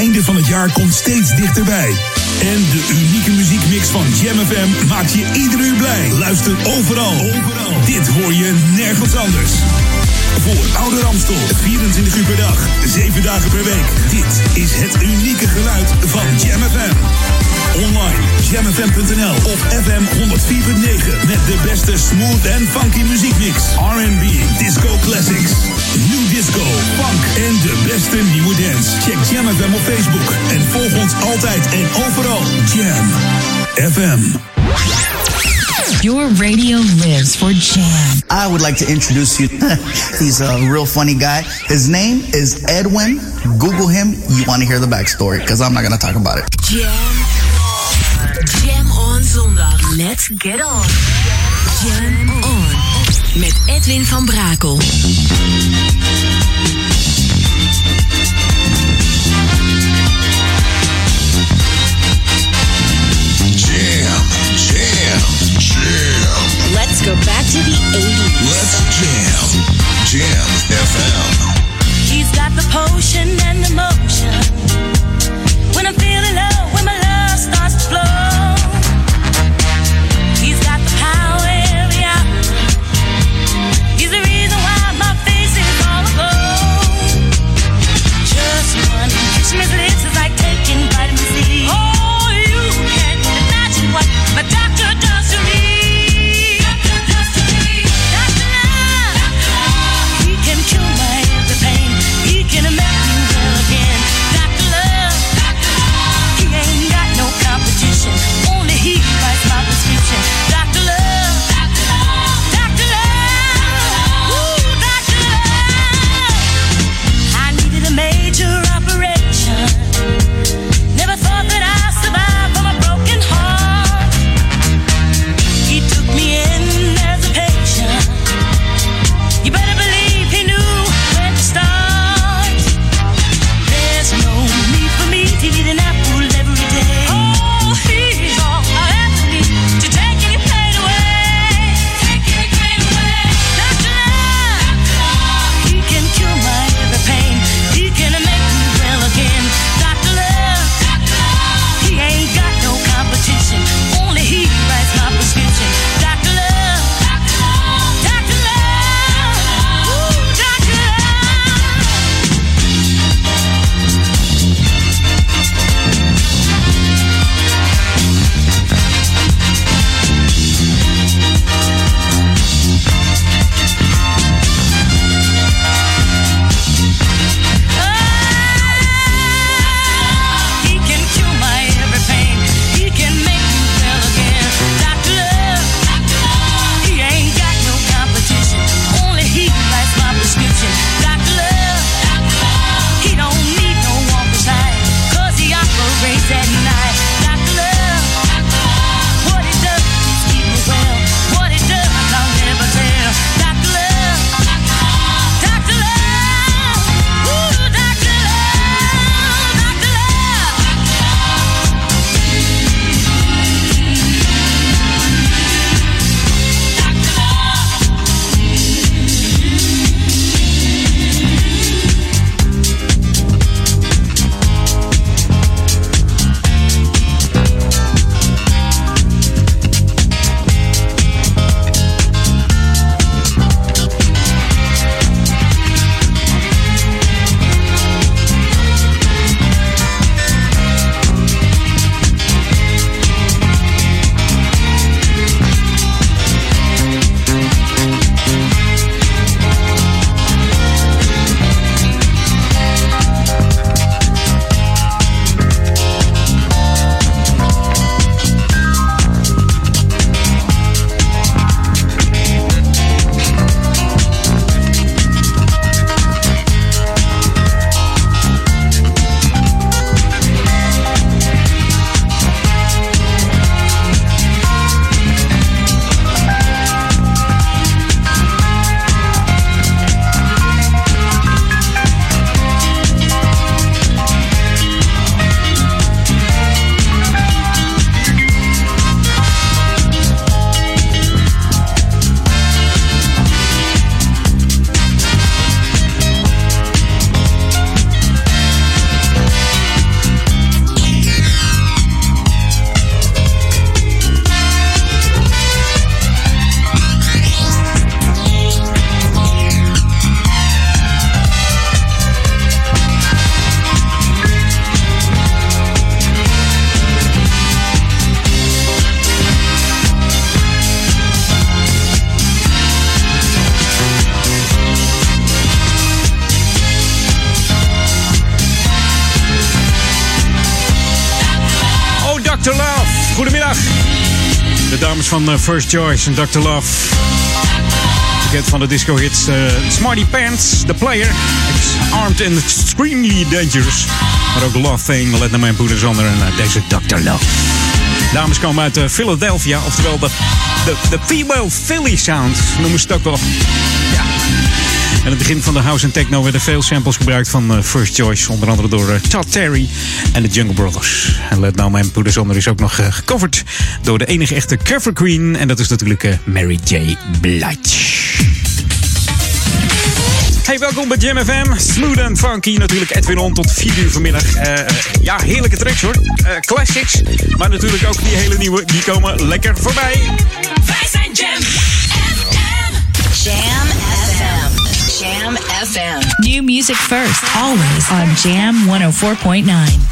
einde van het jaar komt steeds dichterbij. En de unieke muziekmix van Jam FM maakt je ieder uur blij. Luister overal. overal. Dit hoor je nergens anders. Voor Oude Ramstel, 24 uur per dag, 7 dagen per week. Dit is het unieke geluid van Jam FM. Online, jamfm.nl of FM 104.9 met de beste smooth en funky muziekmix. R&B, disco classics, new disco, funk en de beste nieuwe dance. Check Jam FM op Facebook en volg ons altijd en overal. Jam FM. Your radio lives for Jam. I would like to introduce you. He's a real funny guy. His name is Edwin. Google him. You want to hear the backstory because I'm not going to talk about it. Jam. Jam on zondag. Let's get on. Jam on. Met Edwin van Brakel. Jam, jam, jam. Let's go back to the 80s. Let's jam. Jam FM. He's got the potion and the motion. When I'm feeling low, when my love starts to flow. name is Lee. Uh, First Choice en Dr. Love. Bekend van de disco hits uh, Smarty Pants, The Player, It's Armed and Extremely Dangerous. Maar ook Love Thing, Let Man Put Us Under en uh, deze Dr. Love. Dames komen uit Philadelphia, oftewel de, de, de Philly sound noemen ze het ook wel. En het begin van de house en techno werden veel samples gebruikt van uh, First Choice. Onder andere door uh, Todd Terry en de Jungle Brothers. En Let Now Man Put Us Under is ook nog uh, gecoverd door de enige echte cover queen. En dat is natuurlijk Mary J. Blige. Hey, welkom bij Jam FM. Smooth and funky. Natuurlijk Edwin On tot 4 uur vanmiddag. Ja, heerlijke tracks hoor. Classics. Maar natuurlijk ook die hele nieuwe. Die komen lekker voorbij. Wij zijn Jam FM. FM. New music first. Always on Jam 104.9.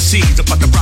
Seeds about to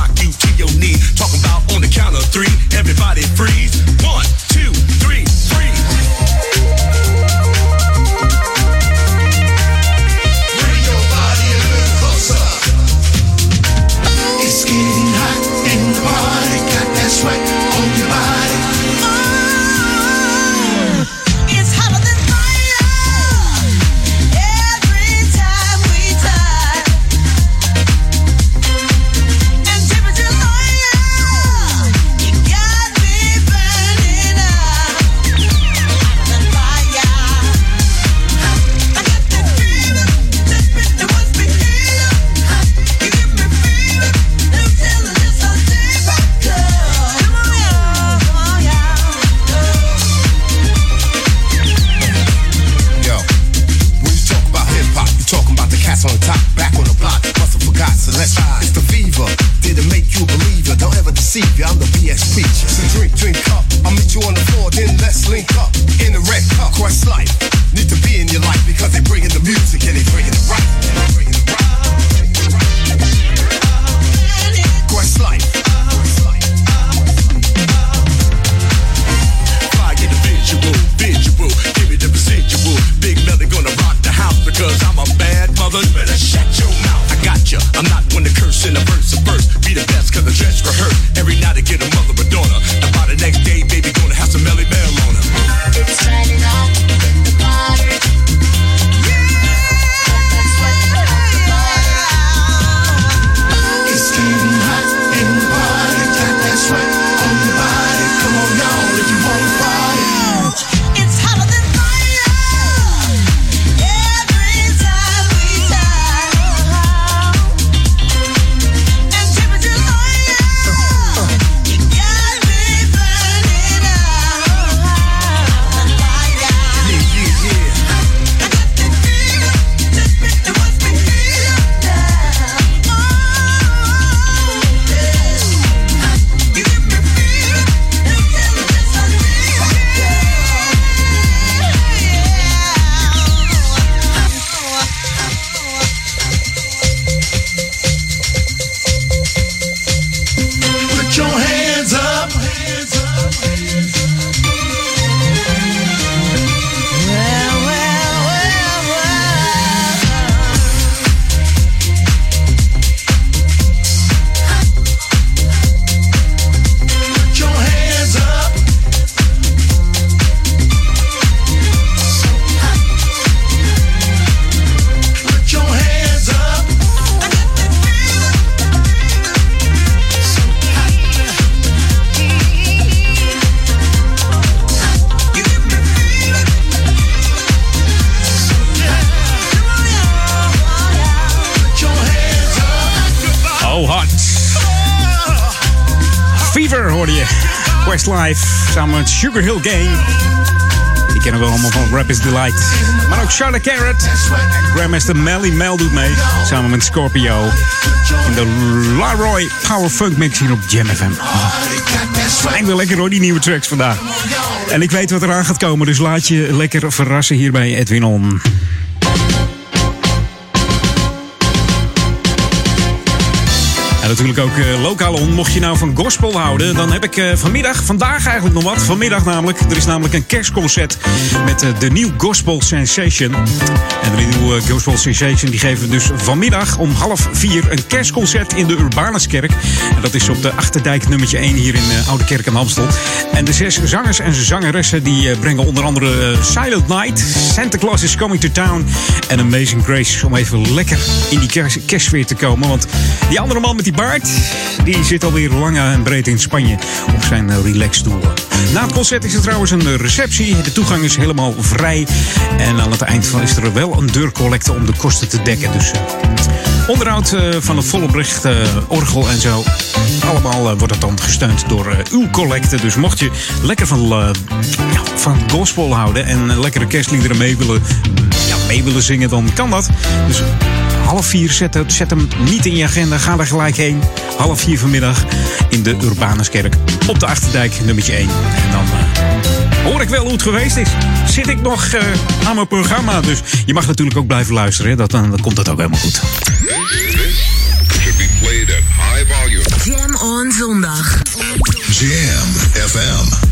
Sugar Hill Gang. Die kennen we allemaal van Rapper's Delight. Maar ook Charlotte Carrot. Grandmaster Melly Mel doet mee. Samen met Scorpio. In de Laroy Power Funk Mix hier op Jam FM. Oh, lekker hoor, die nieuwe tracks vandaag. En ik weet wat eraan gaat komen, dus laat je lekker verrassen hier bij Edwin On. Natuurlijk ook uh, lokaal on. Mocht je nou van gospel houden, dan heb ik uh, vanmiddag, vandaag eigenlijk nog wat. Vanmiddag namelijk. Er is namelijk een kerstconcert met uh, de nieuwe Gospel Sensation. En de nieuwe Gospel Sensation die geven dus vanmiddag om half vier een kerstconcert in de Urbanuskerk. En dat is op de Achterdijk nummertje 1 hier in Oude Kerk en Amstel. En de zes zangers en zangeressen die brengen onder andere Silent Night, Santa Claus is Coming to Town en Amazing Grace. Om even lekker in die kerstsfeer te komen. Want die andere man met die die zit alweer lang en breed in Spanje op zijn relaxstoel. Na het concert is er trouwens een receptie. De toegang is helemaal vrij. En aan het eind van is er wel een deurcollecte om de kosten te dekken. Dus uh, onderhoud uh, van het Vollebrecht uh, orgel en zo. Allemaal wordt het dan gesteund door uw collecte. Dus mocht je lekker van, van gospel houden en lekkere kerstliederen mee willen, ja, mee willen zingen, dan kan dat. Dus half vier. Zet, het, zet hem niet in je agenda. Ga er gelijk heen. Half vier vanmiddag in de Urbanuskerk op de Achterdijk, nummertje 1. En dan hoor ik wel hoe het geweest is. Zit ik nog uh, aan mijn programma. Dus je mag natuurlijk ook blijven luisteren. Hè? Dat, dan, dan komt dat ook helemaal goed. Jam on zondag. Jam FM.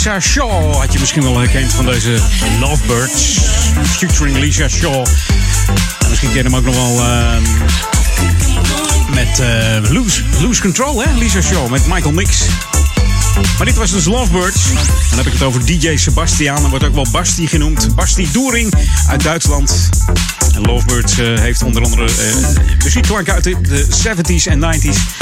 Lisa Shaw had je misschien wel herkend van deze Lovebirds. Featuring Lisa Shaw. En misschien ken je hem ook nog wel uh, met uh, Lose, Control, hè? Lisa Shaw met Michael Mix. Maar dit was dus Lovebirds. Dan heb ik het over DJ Sebastian. Er wordt ook wel Basti genoemd. Basti Doering uit Duitsland. En Lovebirds uh, heeft onder andere uh, muziekklanken uit de 70s en 90s.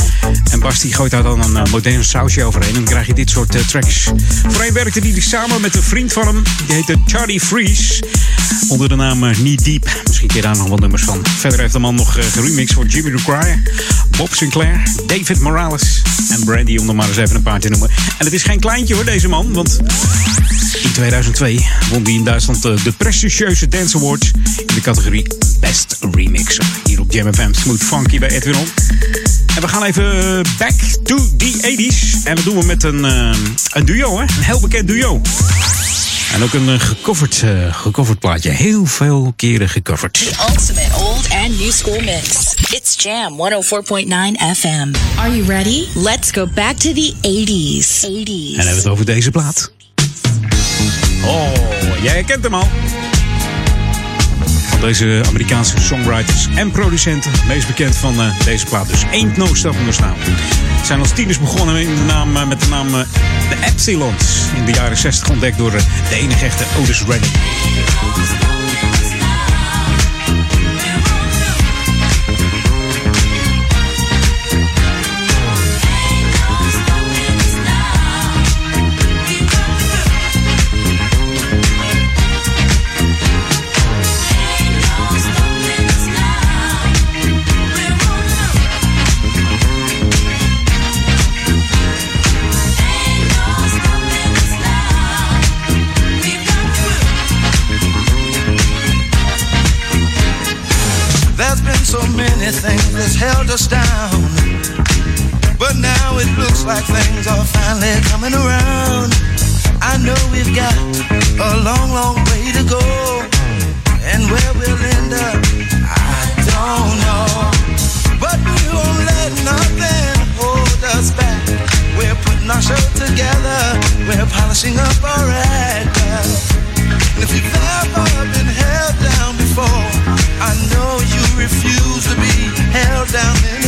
En Basti gooit daar dan een uh, moderne sausje overheen. En dan krijg je dit soort uh, tracks. Voorheen werkte hij samen met een vriend van hem. Die heette Charlie Freeze. Onder de naam uh, Knee Deep. Misschien je daar nog wat nummers van. Verder heeft de man nog geremixed voor Jimmy Ducryer, Bob Sinclair, David Morales en Brandy. Om er maar eens even een paar te noemen. En het is geen kleintje hoor, deze man. Want in 2002 won hij in Duitsland de prestigieuze Dance Awards. In de categorie Best Remixer. Hier op Jam FM Smooth Funky bij Edwin On. En we gaan even back to the 80s. En dat doen we met een, uh, een duo, hè? Een heel bekend duo. En ook een uh, gecoverd, uh, gecoverd plaatje. Heel veel keren gecoverd. The ultimate old and new school mix. It's Jam 104.9 FM. Are you ready? Let's go back to the 80s. 80s. En hebben we het over deze plaat. Oh, jij kent hem al deze Amerikaanse songwriters en producenten. Meest bekend van uh, deze plaat dus Ain't No Now. Ze zijn als tieners begonnen in de naam, uh, met de naam uh, de Epsilons. In de jaren 60 ontdekt door de enige echte Otis Redding. Held us down. But now it looks like things are finally coming around. I know we've got a long, long way to go. And where we'll end up, I don't know. But we won't let nothing hold us back. We're putting our show together. We're polishing up our act. Down anymore.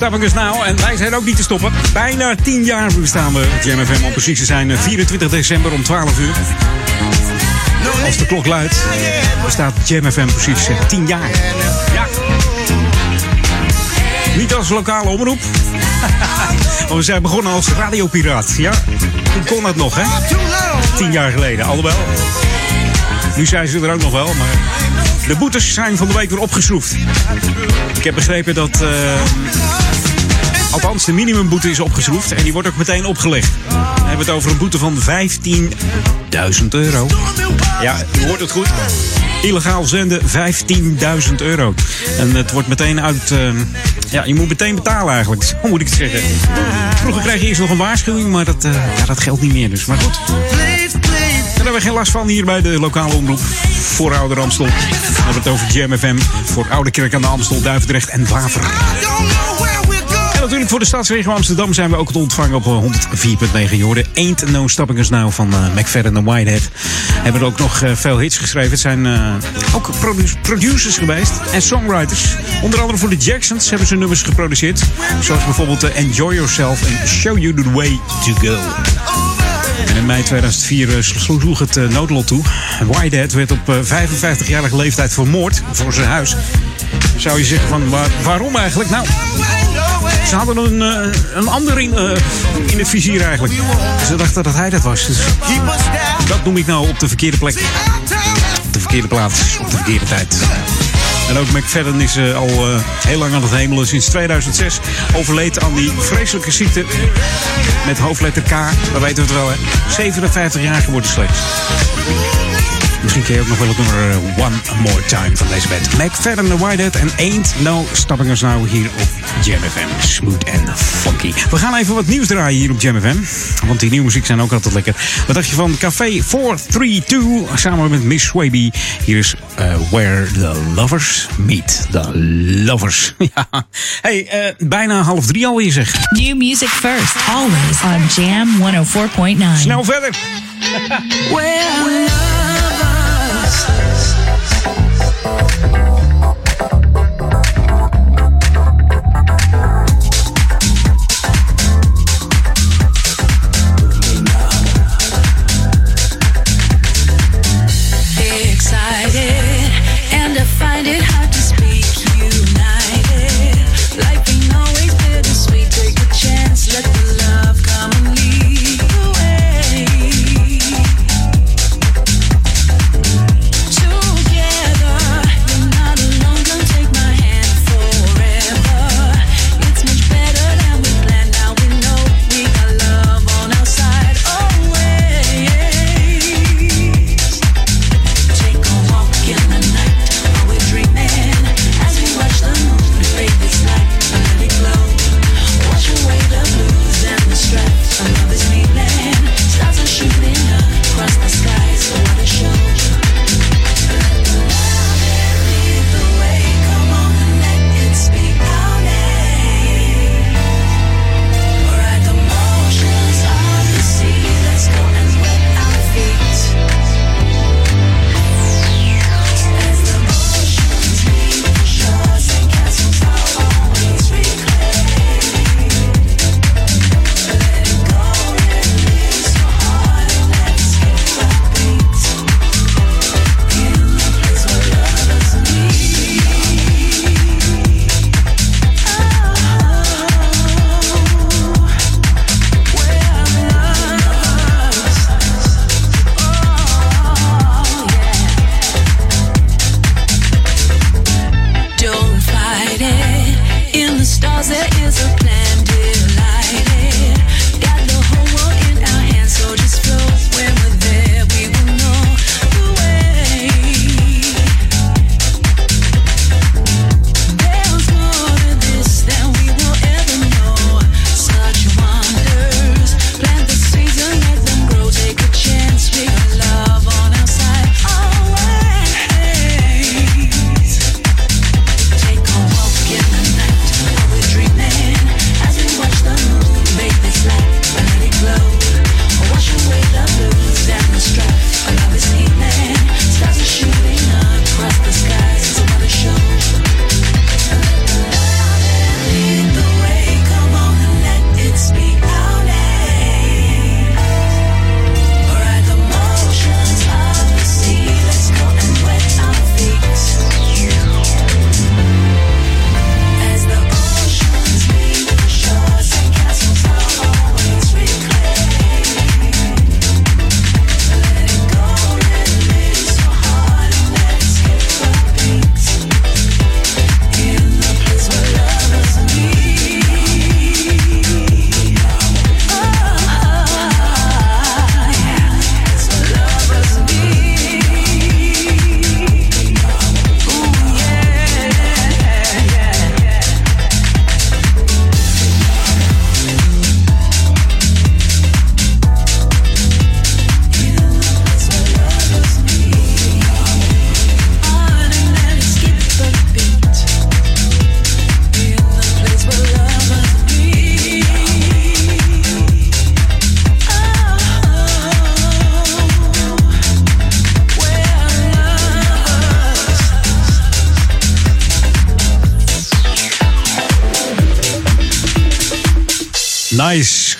Ain't no stopping us now. En wij zijn ook niet te stoppen. Bijna 10 jaar bestaan we Jam FM. Om precies te zijn eh, 24 december om 12 uur. Als de klok luidt, bestaat Jam FM precies eh, 10 jaar. Ja. Niet als lokale omroep. we zijn begonnen als radiopiraat. Ja, toen kon dat nog, hè? Too long. 10 jaar geleden, alhoewel. Nu zijn ze er ook nog wel, maar de boetes zijn van de week weer opgeschroefd. Ik heb begrepen dat. eh, althans, de minimumboete is opgeschroefd en die wordt ook meteen opgelegd. We hebben het over een boete van 15.000 euro. Ja, u hoort het goed. Illegaal zenden 15.000 euro. En het wordt meteen uit. eh, ja, je moet meteen betalen eigenlijk. Zo moet ik het zeggen. Vroeger kreeg je eerst nog een waarschuwing, maar dat, eh, ja, dat geldt niet meer. Dus. Maar goed, daar hebben we geen last van hier bij de lokale omroep. Voor Ouder Amstel. We hebben het over Jam FM. Voor Oude Kerk aan de Amstel, Duivendrecht en Waver. Natuurlijk voor de stadsregio Amsterdam zijn we ook te ontvangen op eh, 104.9. Je hoorde Ain't No Stopping Us van eh, McFadden en Whitehead. Hebben er ook nog eh, veel hits geschreven. Het zijn eh, ook produ- producers geweest en songwriters. Onder andere voor de Jacksons hebben ze nummers geproduceerd. Zoals bijvoorbeeld eh, Enjoy Yourself en Show You The Way To Go. En in mei 2004 eh, sloeg het eh, noodlot toe. Whitehead werd op eh, 55-jarige leeftijd vermoord voor zijn huis. Zou je zeggen van waar- waarom eigenlijk? Nou, ze hadden een, eh, een ander in, eh, in het vizier eigenlijk. Ze dachten dat hij dat was. Dus dat noem ik nou op de verkeerde plek. Op de verkeerde plaats, op de verkeerde tijd. En ook McFadden is eh, al heel lang aan het hemelen. Sinds 2006 overleed aan die vreselijke ziekte met hoofdletter K. Dat weten we het wel, hè. 57 jaar geworden slechts. Misschien ken je ook nog wel het nummer eh, One More Time van deze band. McFadden en Whitehead en Ain't No Stopping Us Now hier op Jam FM. Smooth en funky. We gaan even wat nieuws draaien hier op Jam FM. Want die nieuwe muziek zijn ook altijd lekker. Wat dacht je van Café 432 samen met Miss Swaby? Hier is eh, Where the Lovers Meet the Lovers. ja. Hey, eh, bijna half drie alweer zeg. New music first, always on Jam 104.9. Snel verder. Yes.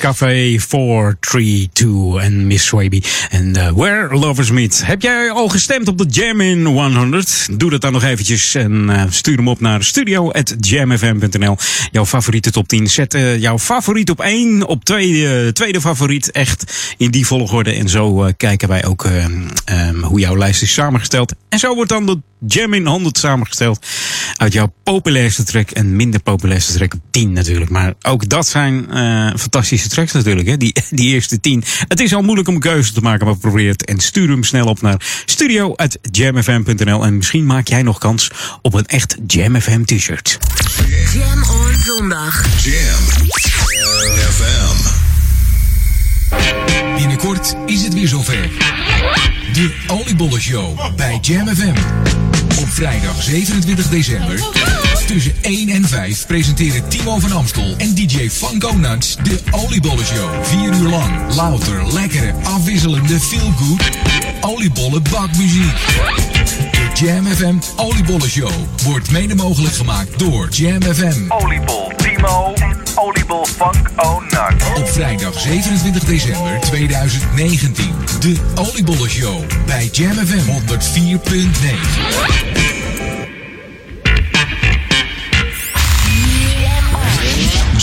Café 432 en Miss Swaby en uh, Where Lovers Meet. Heb jij al gestemd op de Jam in 100? Doe dat dan nog eventjes en uh, stuur hem op naar studio.jamfm.nl. Jouw favoriete top 10. Zet uh, jouw favoriet op 1, op tweede, tweede favoriet echt in die volgorde. En zo kijken wij ook uh, um, hoe jouw lijst is samengesteld. En zo wordt dan de Jam in 100 samengesteld uit jouw populairste track en minder populairste track op 10 natuurlijk. Maar ook dat zijn fantastische tracks natuurlijk, hè? Die, die eerste 10. Het is al moeilijk om een keuze te maken, maar probeer het en stuur hem snel op naar studio.jamfm.nl en misschien maak jij nog kans op een echt Jam FM t-shirt. Jam on zondag. Jam FM. Binnenkort is het weer zover. De Oliebollen Show bij Jam FM. Op vrijdag 27 december tussen 1 en 5 presenteren Timo van Amstel en DJ Funko Nuts de Oliebollen Show. Vier uur lang louter, lekkere, afwisselende, feel good oliebollen bakmuziek. De Jam FM Oliebollen Show wordt mede mogelijk gemaakt door Jam FM. Oliebol Timo en Oliebol Funk O Nut. Op vrijdag 27 december 2019. De Oliebollen Show bij Jam FM 104.9.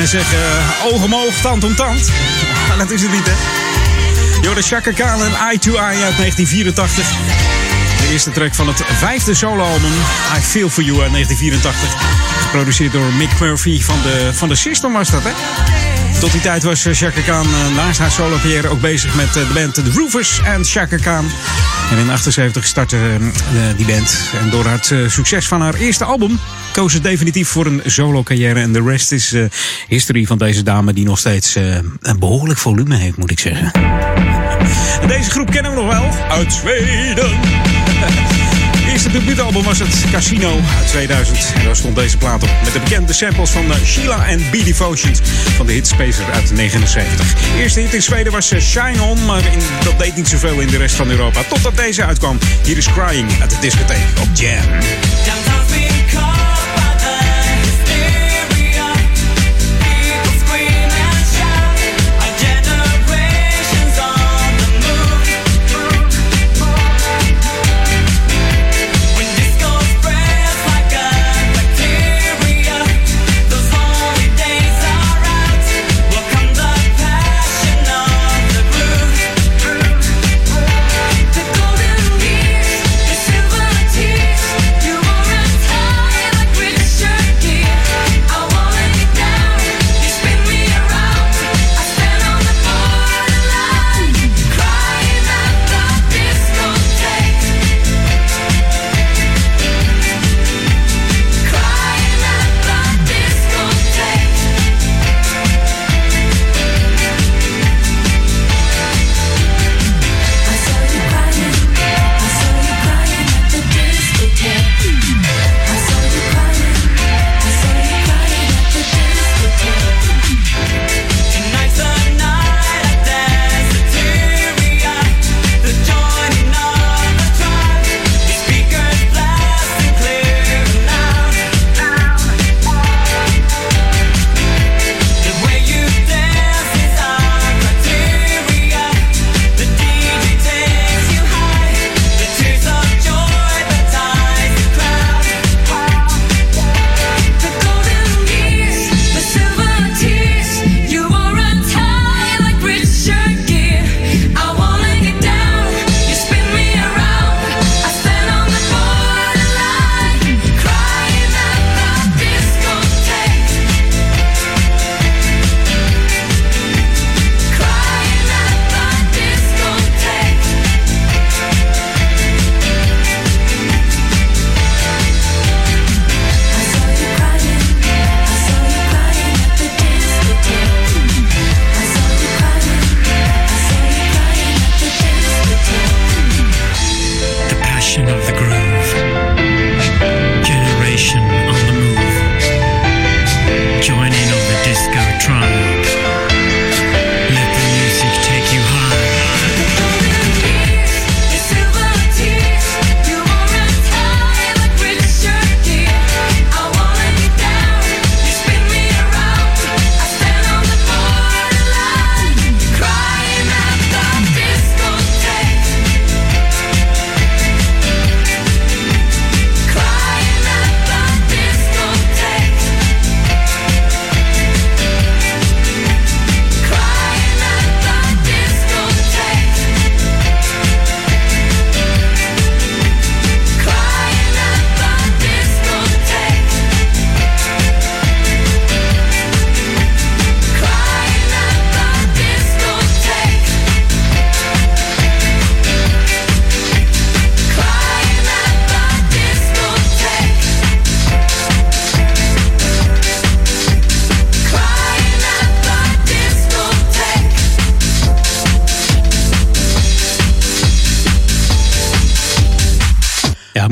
Bijna zeggen, eh, oog om oog, tand om tand. Maar dat is het niet, hè? Joris Chaka Khan en Eye to Eye uit 1984. De eerste track van het vijfde soloalbum I Feel For You uit 1984. Geproduceerd door Mick Murphy van de, van de System was dat, hè? Tot die tijd was eh, Chaka Khan eh, naast haar solo carrière ook bezig met de band The Roofers en Chaka Khan. En in 78 startte die band. En door het succes van haar eerste album koos ze definitief voor een solo carrière. En de rest is eh history van deze dame die nog steeds eh, een behoorlijk volume heeft, moet ik zeggen. En deze groep kennen we nog wel uit Zweden. eerste debuutalbum was het Casino uit 2000. En daar stond deze plaat op met de bekende samples van eh, Sheila en B Devotions van de hit Spacer uit 79. Eerste hit in Zweden was Shine On, maar in, dat deed niet zoveel in de rest van Europa. Totdat deze uitkwam. Hier is Crying uit de discotheek op Jam.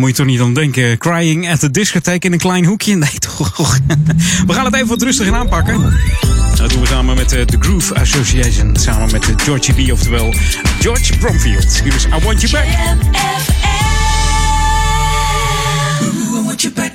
Moet je toch niet aan denken. Crying at the discotheek in een klein hoekje? Nee, toch? We gaan het even wat rustiger aanpakken. Dat doen we samen met eh, The Groove Association. Samen met eh, Georgie B, oftewel George Bromfield. Hier is I Want You Back. Ooh, I want you back,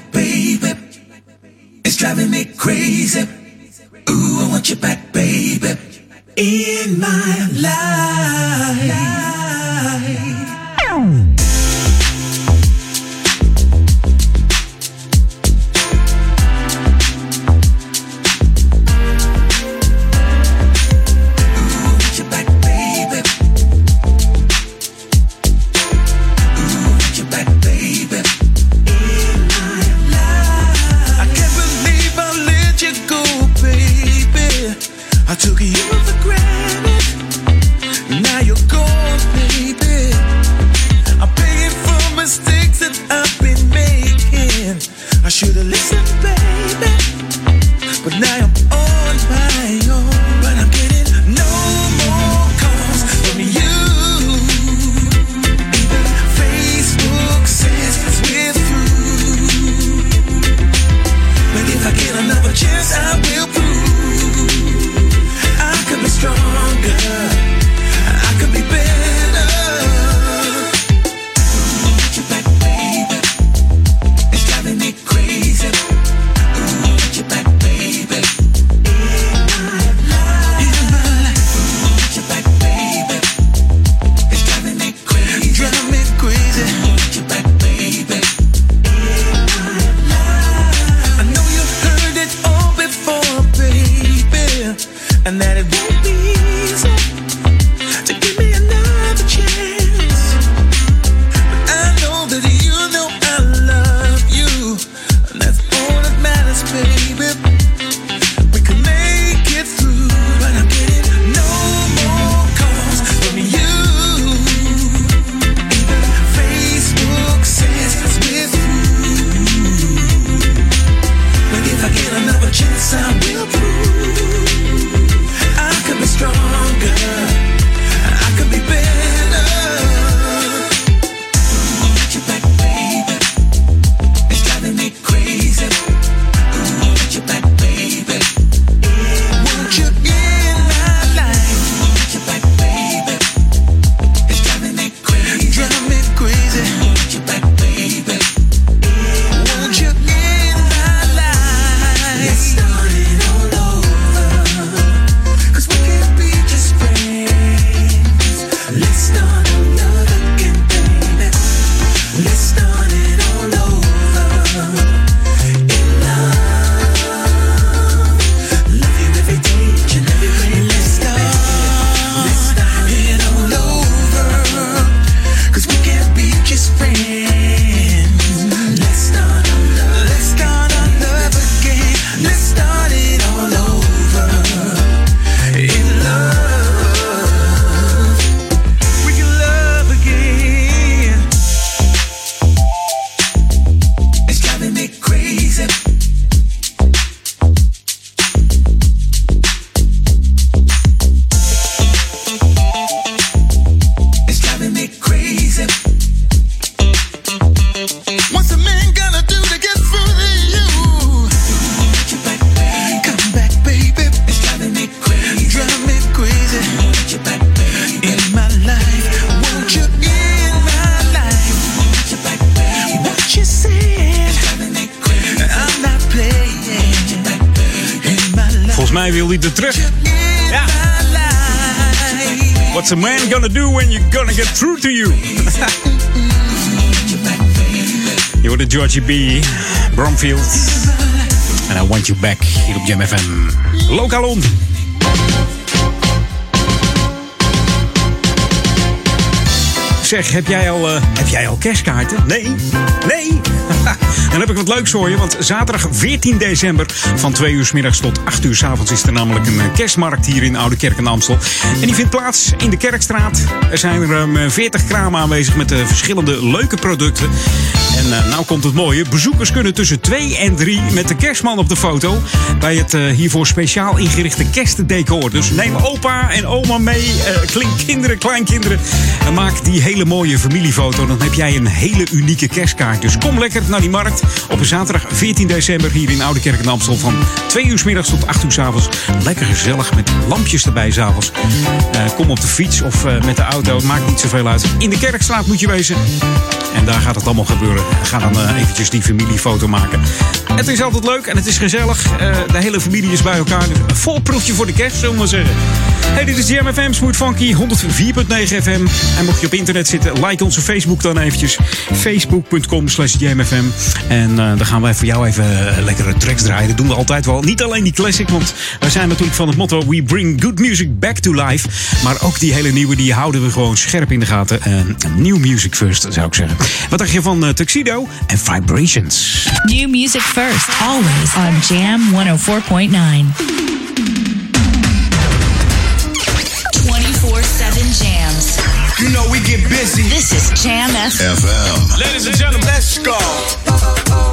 Georgie B. Bromfield. En I want you back hier op Jam FM. Zeg, heb jij al, eh, heb jij al kerstkaarten? Nee? Nee? Dan heb ik wat leuks voor je, want zaterdag 14 december van 2 uur s middags tot 8 uur s avonds is er namelijk een eh, kerstmarkt hier in Oude Kerk en Amstel. En die vindt plaats in de Kerkstraat. Er zijn er ruim 40 kramen aanwezig met eh, verschillende leuke producten. En eh, nou komt het mooie. Bezoekers kunnen tussen 2 en 3 met de kerstman op de foto. Bij het eh, hiervoor speciaal ingerichte kerstdecor. Dus neem opa en oma mee. eh, klink kinderen, kleinkinderen. En maak die hele mooie familiefoto. Dan heb jij een hele unieke kerstkaart. Dus kom lekker naar die markt op een zaterdag 14 december hier in Oude Kerk en Amstel. Van 2 uur s middags tot 8 uur s avonds. Lekker gezellig met lampjes erbij s'avonds. Eh kom op de fiets of eh, met de auto. Maakt niet zoveel uit. In de Kerkstraat moet je wezen. En daar gaat het allemaal gebeuren. Ga dan eh, eventjes die familiefoto maken. Het is altijd leuk en het is gezellig. De hele familie is bij elkaar. Dus een vol proefje voor de kerst, zullen we maar zeggen. Hey, dit is Jam FM, Smooth Funky, 104.9 FM. En mocht je op internet zitten, like onze Facebook dan eventjes. Facebook.com slash jamfm. En eh, dan gaan wij voor jou even eh, lekkere tracks draaien. Dat doen we altijd wel. Niet alleen die classic, want wij zijn natuurlijk van het motto... We bring good music back to life. Maar ook die hele nieuwe, die houden we gewoon scherp in de gaten. Eh, new music first, zou ik zeggen. Wat dacht je van eh, Tuxedo en Vibrations? New music first, always on Jam 104.9. 24-7 jams. You know we get busy. This is Jam FM. FM. Ladies and gentlemen, let's go.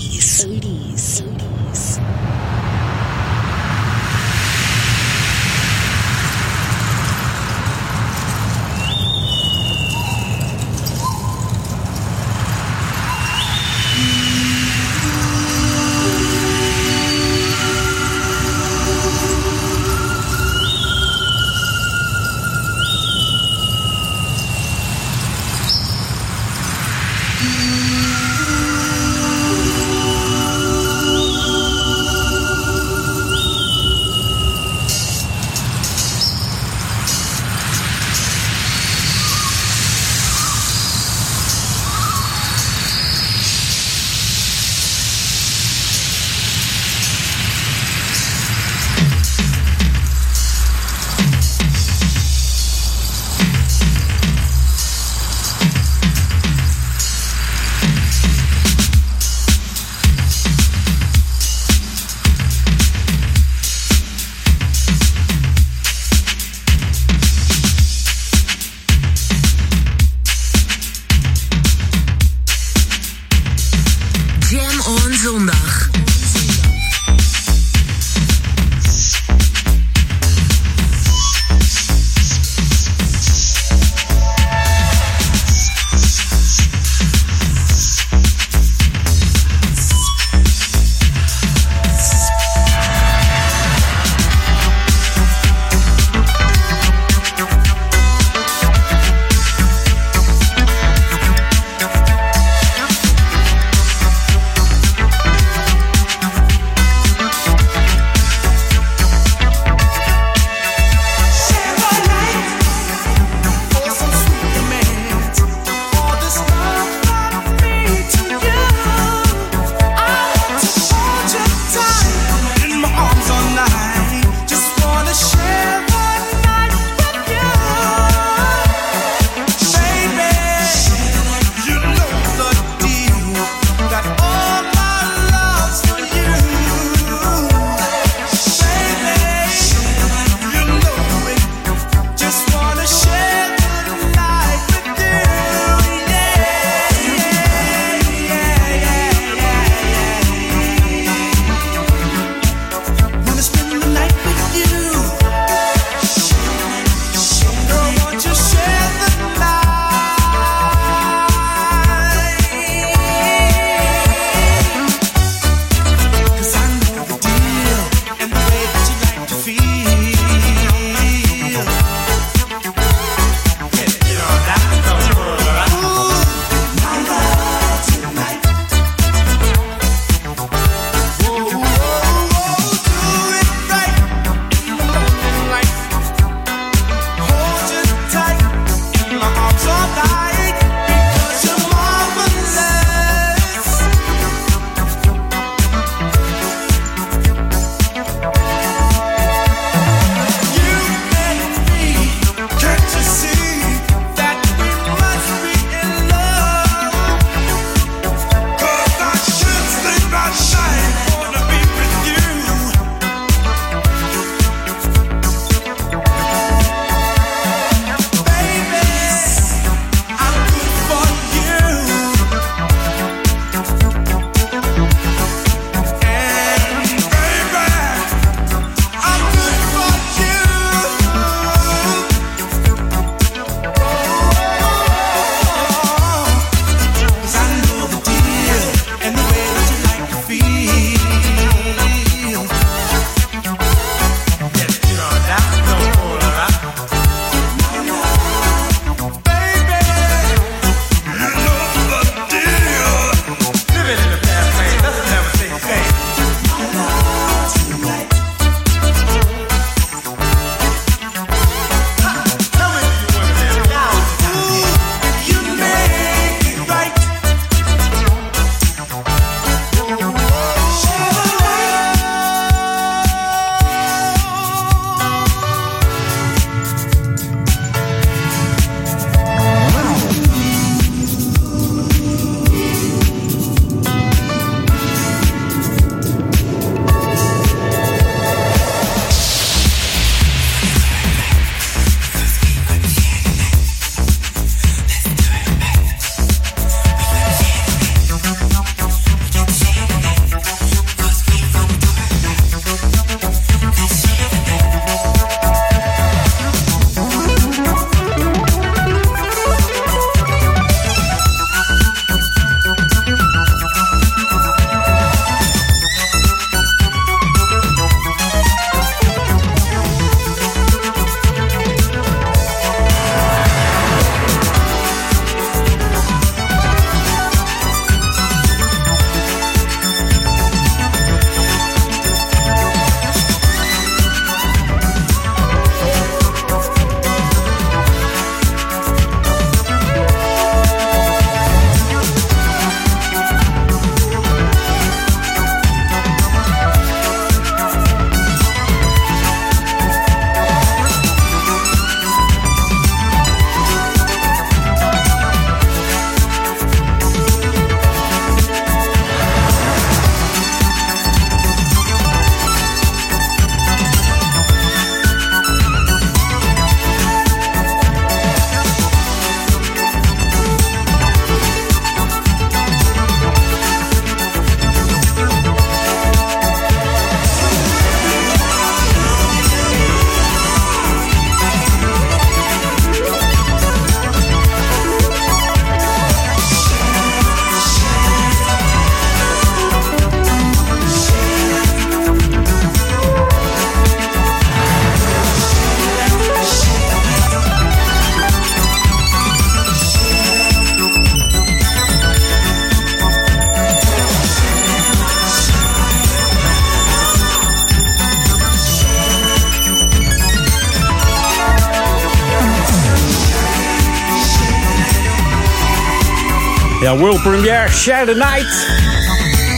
World premiere, Share the Night.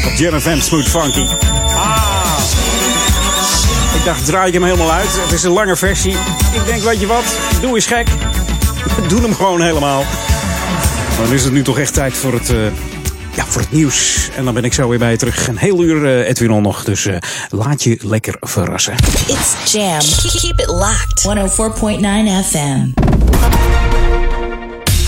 Op Jam FM Smooth Funky. Ah. Ik dacht, draai ik hem helemaal uit. Het is een lange versie. Ik denk, weet je wat? Doe eens gek. Doe hem gewoon helemaal. Dan is het nu toch echt tijd voor het, eh, ja, voor het nieuws. En dan ben ik zo weer bij je terug. Een heel uur eh, Edwin al nog. Dus eh, laat je lekker verrassen. It's Jam. Keep it locked. 104.9 FM.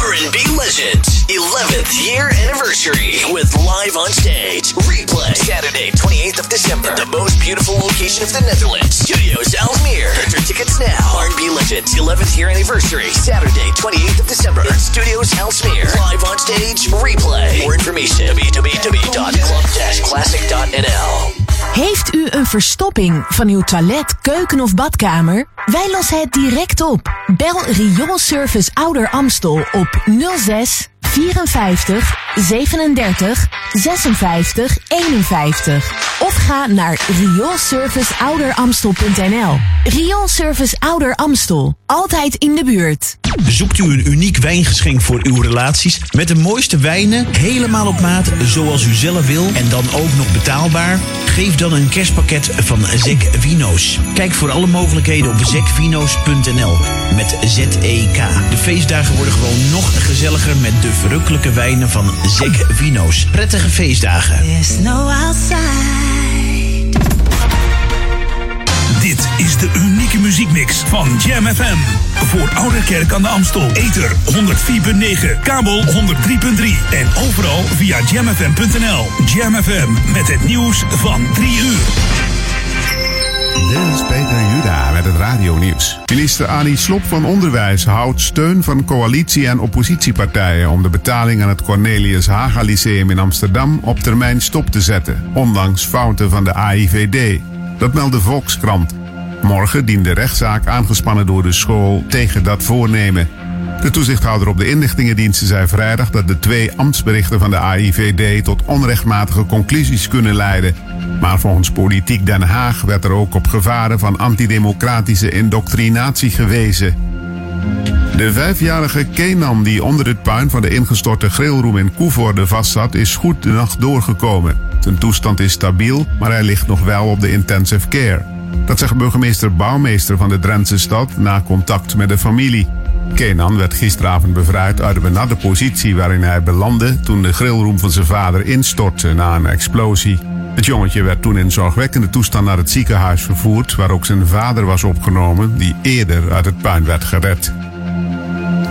R&B Legend 11th year anniversary with live on stage. Replay Saturday 28th of December. The most beautiful location of the Netherlands. Studios Almere. Get your tickets now. R&B Legend 11th year anniversary. Saturday 28th of December. In Studios Almere. Live on stage. Replay. More information www.club-classic.nl Heeft u een verstopping van uw toilet, keuken of badkamer? Wij lossen het direct op. Bel Rioolservice Ouder Amstel op 06 54 37 56 51. Of ga naar rioolserviceouderamstel.nl. Rioolservice Ouder Amstel. Altijd in de buurt. Zoekt u een uniek wijngeschenk voor uw relaties met de mooiste wijnen, helemaal op maat zoals u zelf wil en dan ook nog betaalbaar? Geef dan een kerstpakket van Zek Vino's. Kijk voor alle mogelijkheden op zekvino's.nl met Z-E-K. De feestdagen worden gewoon nog gezelliger met de verrukkelijke wijnen van Zek Vino's. Prettige feestdagen. There's no outside. Dit is de unieke muziekmix van Jam FM. Voor Ouderkerk aan de Amstel. Ether 104.9, kabel 103.3 en overal via jamfm.nl. Jam FM met het nieuws van 3 uur. Dit is Peter Juda met het radionieuws. Minister Annie Slop van Onderwijs houdt steun van coalitie- en oppositiepartijen om de betaling aan het Cornelius Haga Lyceum in Amsterdam op termijn stop te zetten, ondanks fouten van de AIVD. Dat meldt de Volkskrant. Morgen dient de rechtszaak aangespannen door de school tegen dat voornemen. De toezichthouder op de inlichtingendiensten zei vrijdag dat de twee ambtsberichten van de AIVD tot onrechtmatige conclusies kunnen leiden. Maar volgens Politiek Den Haag werd er ook op gevaren van antidemocratische indoctrinatie gewezen. De vijfjarige Kenan die onder het puin van de ingestorte grillroom in Koevoorde vastzat, is goed de nacht doorgekomen. Zijn toestand is stabiel, maar hij ligt nog wel op de intensive care. Dat zegt burgemeester Bouwmeester van de Drentse stad na contact met de familie. Kenan werd gisteravond bevrijd uit de benarde positie waarin hij belandde toen de grillroom van zijn vader instortte na een explosie. Het jongetje werd toen in zorgwekkende toestand naar het ziekenhuis vervoerd, waar ook zijn vader was opgenomen, die eerder uit het puin werd gered.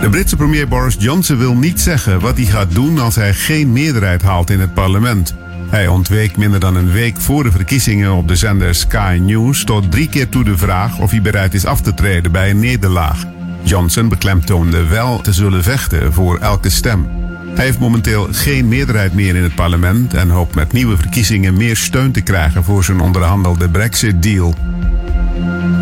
De Britse premier Boris Johnson wil niet zeggen wat hij gaat doen als hij geen meerderheid haalt in het parlement. Hij ontweek minder dan een week voor de verkiezingen op de zender Sky News tot drie keer toe de vraag of hij bereid is af te treden bij een nederlaag. Johnson beklemtoonde wel te zullen vechten voor elke stem. Hij heeft momenteel geen meerderheid meer in het parlement en hoopt met nieuwe verkiezingen meer steun te krijgen voor zijn onderhandelde Brexit-deal.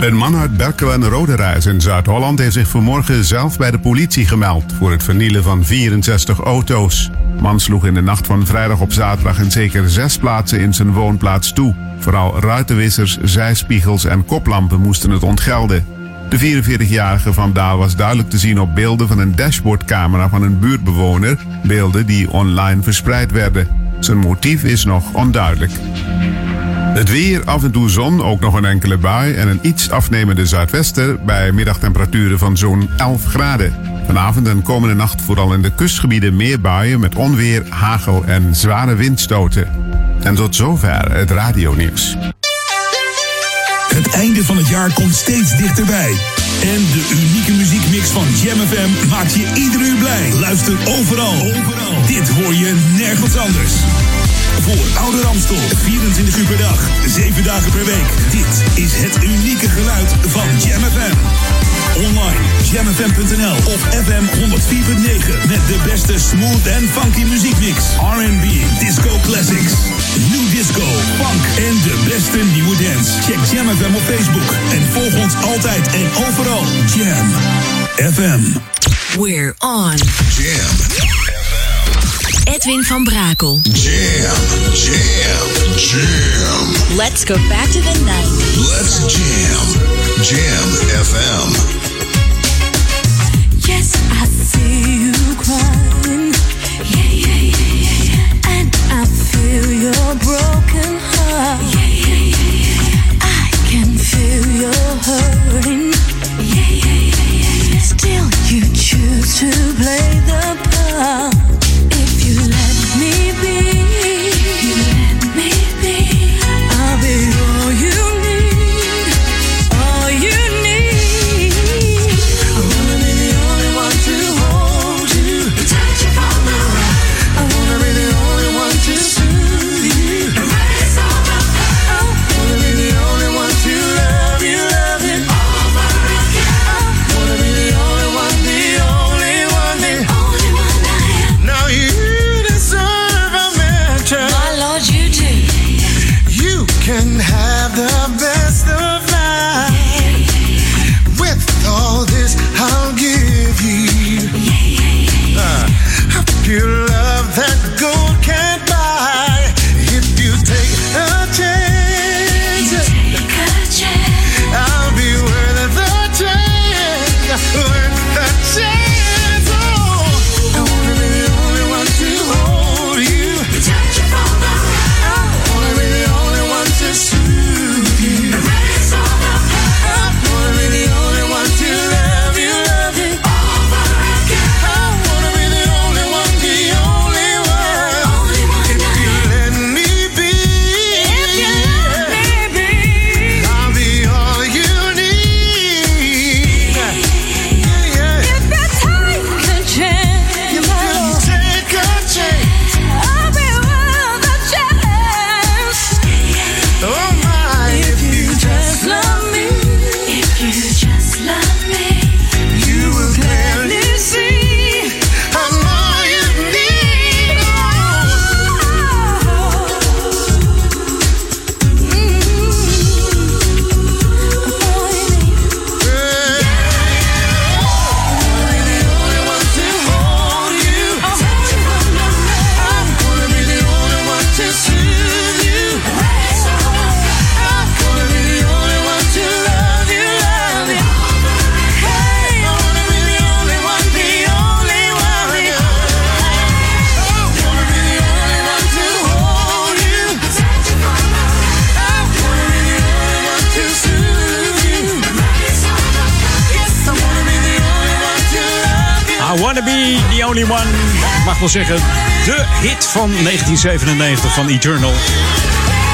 Een man uit Berkel en Roderijs in Zuid-Holland heeft zich vanmorgen zelf bij de politie gemeld voor het vernielen van 64 auto's. Man sloeg in de nacht van vrijdag op zaterdag in zeker zes plaatsen in zijn woonplaats toe. Vooral ruitenwissers, zijspiegels en koplampen moesten het ontgelden. De 44-jarige Van Daal was duidelijk te zien op beelden van een dashboardcamera van een buurtbewoner, beelden die online verspreid werden. Zijn motief is nog onduidelijk. Het weer, af en toe zon, ook nog een enkele bui en een iets afnemende zuidwester bij middagtemperaturen van zo'n 11 graden. Vanavond en komende nacht vooral in de kustgebieden meer buien met onweer, hagel en zware windstoten. En tot zover het radionieuws. Het einde van het jaar komt steeds dichterbij. En de unieke muziekmix van Jam FM maakt je ieder uur blij. Luister overal. overal. Dit hoor je nergens anders. Voor Oude Ramstel, 24 uur per dag, 7 dagen per week. Dit is het unieke geluid van Jam FM. Online, jamfm.nl of FM 104.9 met de beste smooth en funky muziekmix. R&B, disco classics, new disco, funk en de beste nieuwe dance. Check Jam FM op Facebook en volg ons altijd en overal. Jam FM. We're on. Jam. Edwin van Brakel. Jam. Jam. Jam. Let's go back to the 90s. Let's jam. Jam FM. Yes, I see you crying. Yeah, yeah, yeah, yeah, yeah. And I feel your broken heart. Yeah, yeah, yeah, yeah, yeah. I can feel your hurting. Yeah, yeah, yeah, yeah, yeah. Still, you choose to play the part. If you let me be, mag wel zeggen, de hit van 1997 van Eternal.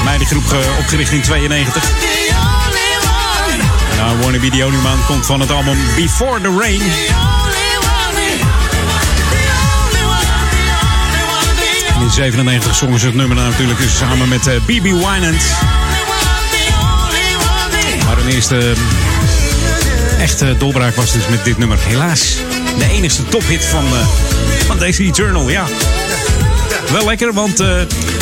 Meidengroep eh, opgericht in 92. En wanna be the only one komt van het album Before the Rain. In 97 zongen ze het nummer natuurlijk dus samen met eh, B.B. Winans. Maar hun eerste echte doorbraak was dus met dit nummer. Helaas, de enigste tophit van, eh, van deze Eternal, ja. Wel lekker, want eh,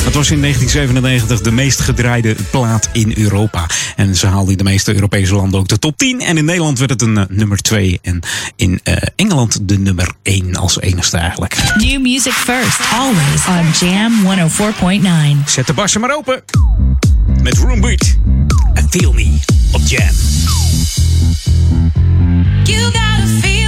het was in 1997 de meest gedraaide plaat in Europa. En ze haalden in de meeste Europese landen ook de top 10. En in Nederland werd het een eh, nummer 2. En in eh, Engeland de nummer 1 als enigste eigenlijk. New music first, always on Jam 104.9. Zet de bassen maar open. Met Roombeat en Feel Me op Jam. You gotta feel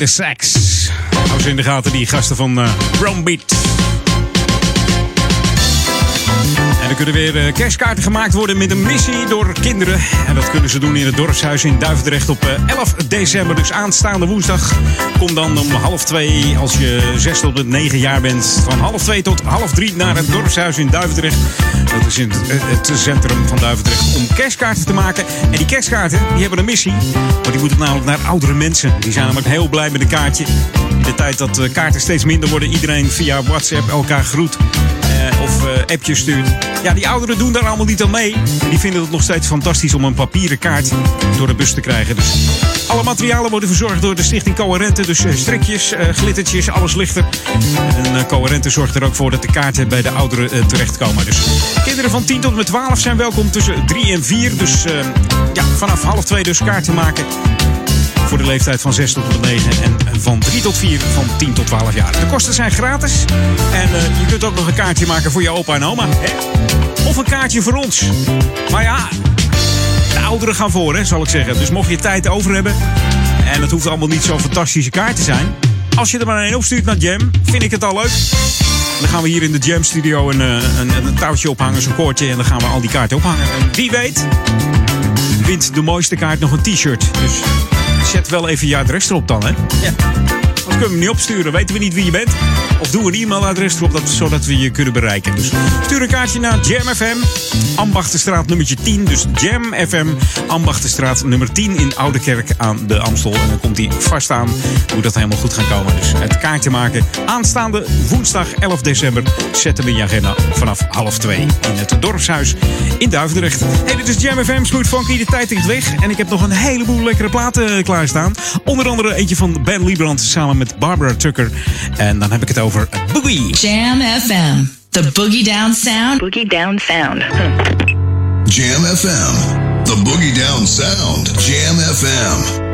The Sax. Hou ze in de gaten, die gasten van uh. En er kunnen weer uh, kerstkaarten gemaakt worden met een missie door kinderen. En dat kunnen ze doen in het dorpshuis in Duivendrecht op uh, 11 december. Dus aanstaande woensdag. Kom dan om half twee, als je 6 tot 9 jaar bent, van half twee tot half drie naar het dorpshuis in Duivendrecht. Dat is in het, het centrum van Duivendrecht om kerstkaarten te maken. En die kerstkaarten die hebben een missie. Maar die moeten namelijk naar oudere mensen. Die zijn namelijk heel blij met een kaartje. In de tijd dat uh, kaarten steeds minder worden, iedereen via WhatsApp elkaar groet. Of uh, appjes stuurt. Ja, die ouderen doen daar allemaal niet aan mee. Die vinden het nog steeds fantastisch om een papieren kaart door de bus te krijgen. Dus alle materialen worden verzorgd door de Stichting Coherente. Dus uh, strikjes, glittertjes, alles ligt er. En Coherente zorgt er ook voor dat de kaarten bij de ouderen terechtkomen. Dus kinderen van 10 tot en met 12 zijn welkom tussen 3 en 4. Dus ja, vanaf half 2 dus kaarten maken voor de leeftijd van 6 tot en met 9 en van 3 tot 4 van 10 tot 12 jaar. De kosten zijn gratis en uh, je kunt ook nog een kaartje maken voor je opa en oma. Hè? Of een kaartje voor ons. Maar ja, de ouderen gaan voor, hè, zal ik zeggen. Dus mocht je tijd over hebben, en het hoeft allemaal niet zo'n fantastische kaart te zijn. Als je er maar één opstuurt naar Jam, vind ik het al leuk. Dan gaan we hier in de Jam Studio een, een, een, een touwtje ophangen, zo'n koordje. En dan gaan we al die kaarten ophangen. En wie weet, wint de mooiste kaart nog een t-shirt. Dus zet wel even je adres erop dan, hè? Ja. Kunnen we niet opsturen. Weten we niet wie je bent. Of doe een e-mailadres erop, dat, zodat we je kunnen bereiken. Dus stuur een kaartje naar Jam FM, Ambachtenstraat nummertje 10. Dus Jam FM, Ambachtenstraat nummer 10 in Oudekerk aan de Amstel. En dan komt hij vast aan hoe dat helemaal goed gaat komen. Dus het kaartje maken aanstaande woensdag 11 december. Zetten we in je agenda vanaf half 2 in het dorpshuis in Duivendrecht. Hey, dit is Jam FM, Smooth Funky. De tijd tikt weg. En ik heb nog een heleboel lekkere platen klaarstaan. Onder andere eentje van Ben Liebrand samen met Barbara Tucker. En dan heb ik het over Boogie. Jam FM. The Boogie Down Sound. Boogie Down Sound. Jam FM. The Boogie Down Sound. Jam FM.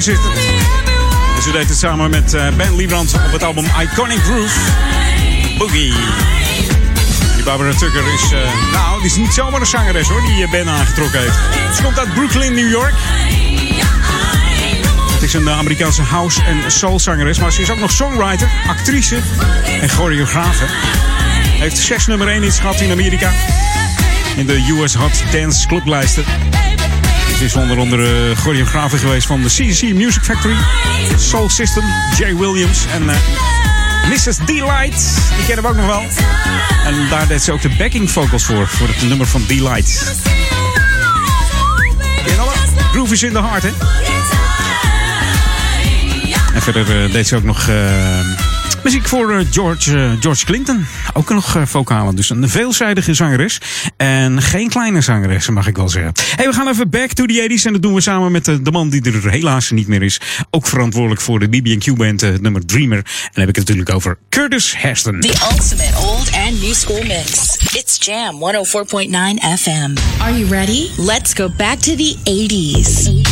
Zangeres. En ze deed het samen met eh, Ben Liebrand op het album Iconic Groove. Boogie. Die Barbara Tucker is, eh, nou, die is niet zomaar een zangeres hoor, die eh, Ben aangetrokken heeft. Ze komt uit Brooklyn, New York. Het is een Amerikaanse house- en soulzangeres, maar ze is ook nog songwriter, actrice en choreografe. Heeft zes nummer 1 hits gehad in Amerika. In de US Hot Dance clublijsten. Ze is onder andere choreografe geweest van de CC Music Factory, Soul System, Jay Williams en eh, Mrs. Delight. Die kennen we ook nog wel. En daar deed ze ook de backing vocals voor, voor het nummer van Delight. Groove is in the heart, hè? En verder eh, deed ze ook nog eh, muziek voor eh, George, eh, George Clinton. Ook nog eh, vocalen. Dus een veelzijdige zangeres. En geen kleine zangeres, mag ik wel zeggen. Hey, we gaan even back to the 80s. En dat doen we samen met de, de man die er helaas niet meer is. Ook verantwoordelijk voor de BB&Q-band, nummer Dreamer. En dan heb ik het natuurlijk over Curtis Hairston. The ultimate old and new school mix. It's Jam 104.9 FM. Are you ready? Let's go back to the 80s.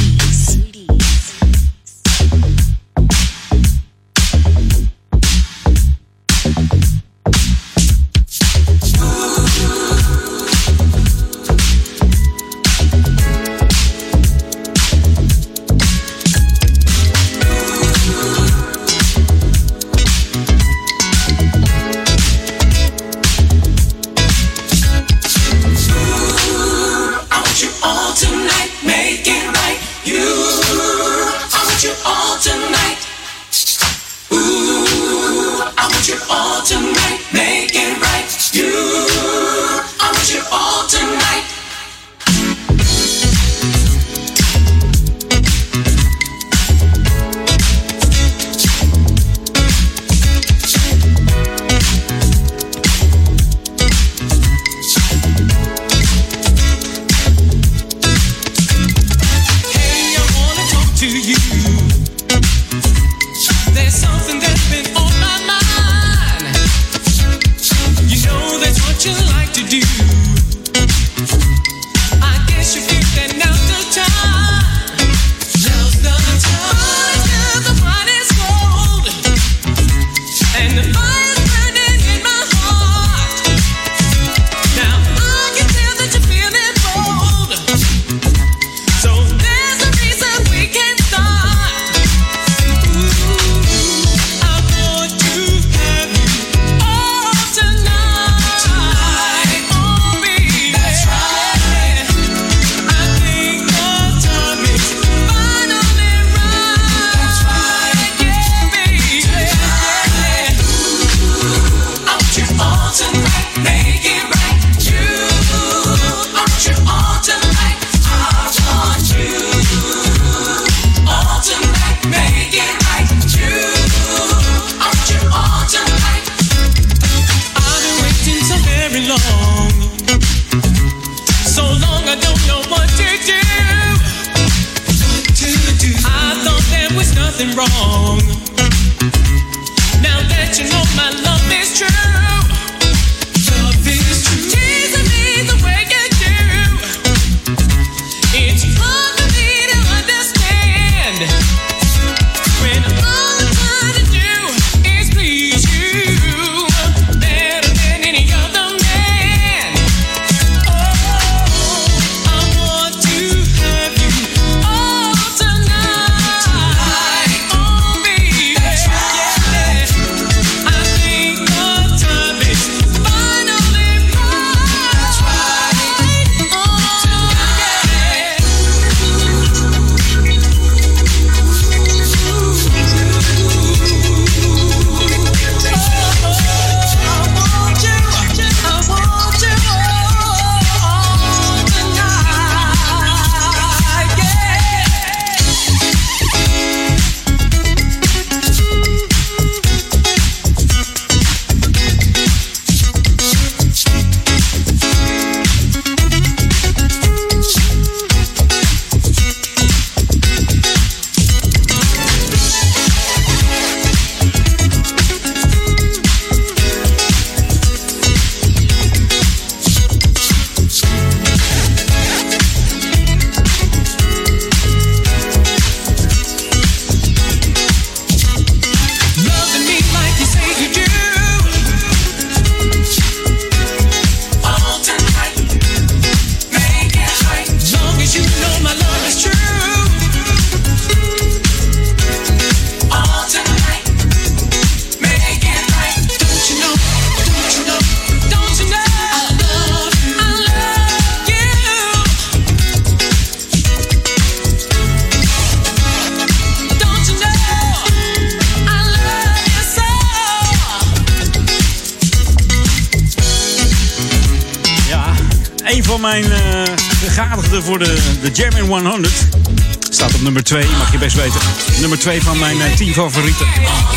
Nummer 2 van mijn eh, 10 favorieten.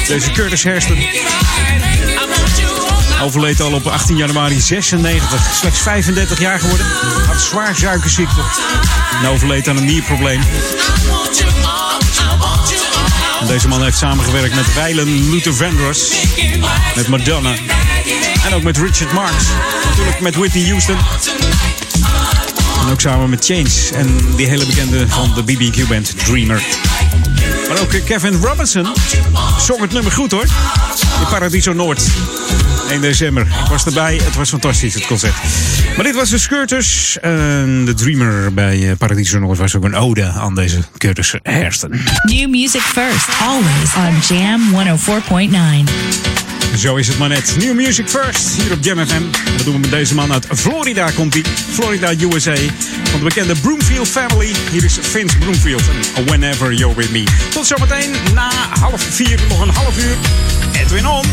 Deze Curtis Hairston. Overleed al op 18 januari 96. Slechts 35 jaar geworden. Had zwaar suikerziekte. En overleed aan een nierprobleem. Deze man heeft samengewerkt met Weilen Luther Vandross. Met Madonna. En ook met Richard Marx. Natuurlijk met Whitney Houston. En ook samen met Chains. En die hele bekende van de BB&Q band Dreamer. Maar ook eh, Kevin Robinson zong het nummer goed hoor. In Paradiso Noord. 1 december. Ik was erbij. Het was fantastisch, het concert. Maar dit was de Skirters. En de Dreamer bij eh, Paradiso Noord was ook een ode aan deze Curtis Hairston. New music first, always on Jam 104.9. Zo is het maar net. New Music First hier op Jam FM. Dat doen we met deze man uit Florida komt hij. Florida, USA. Van de bekende Broomfield Family. Hier is Vince Broomfield en Whenever You're With Me. Tot zometeen na half vier, nog een half uur. Edwin On.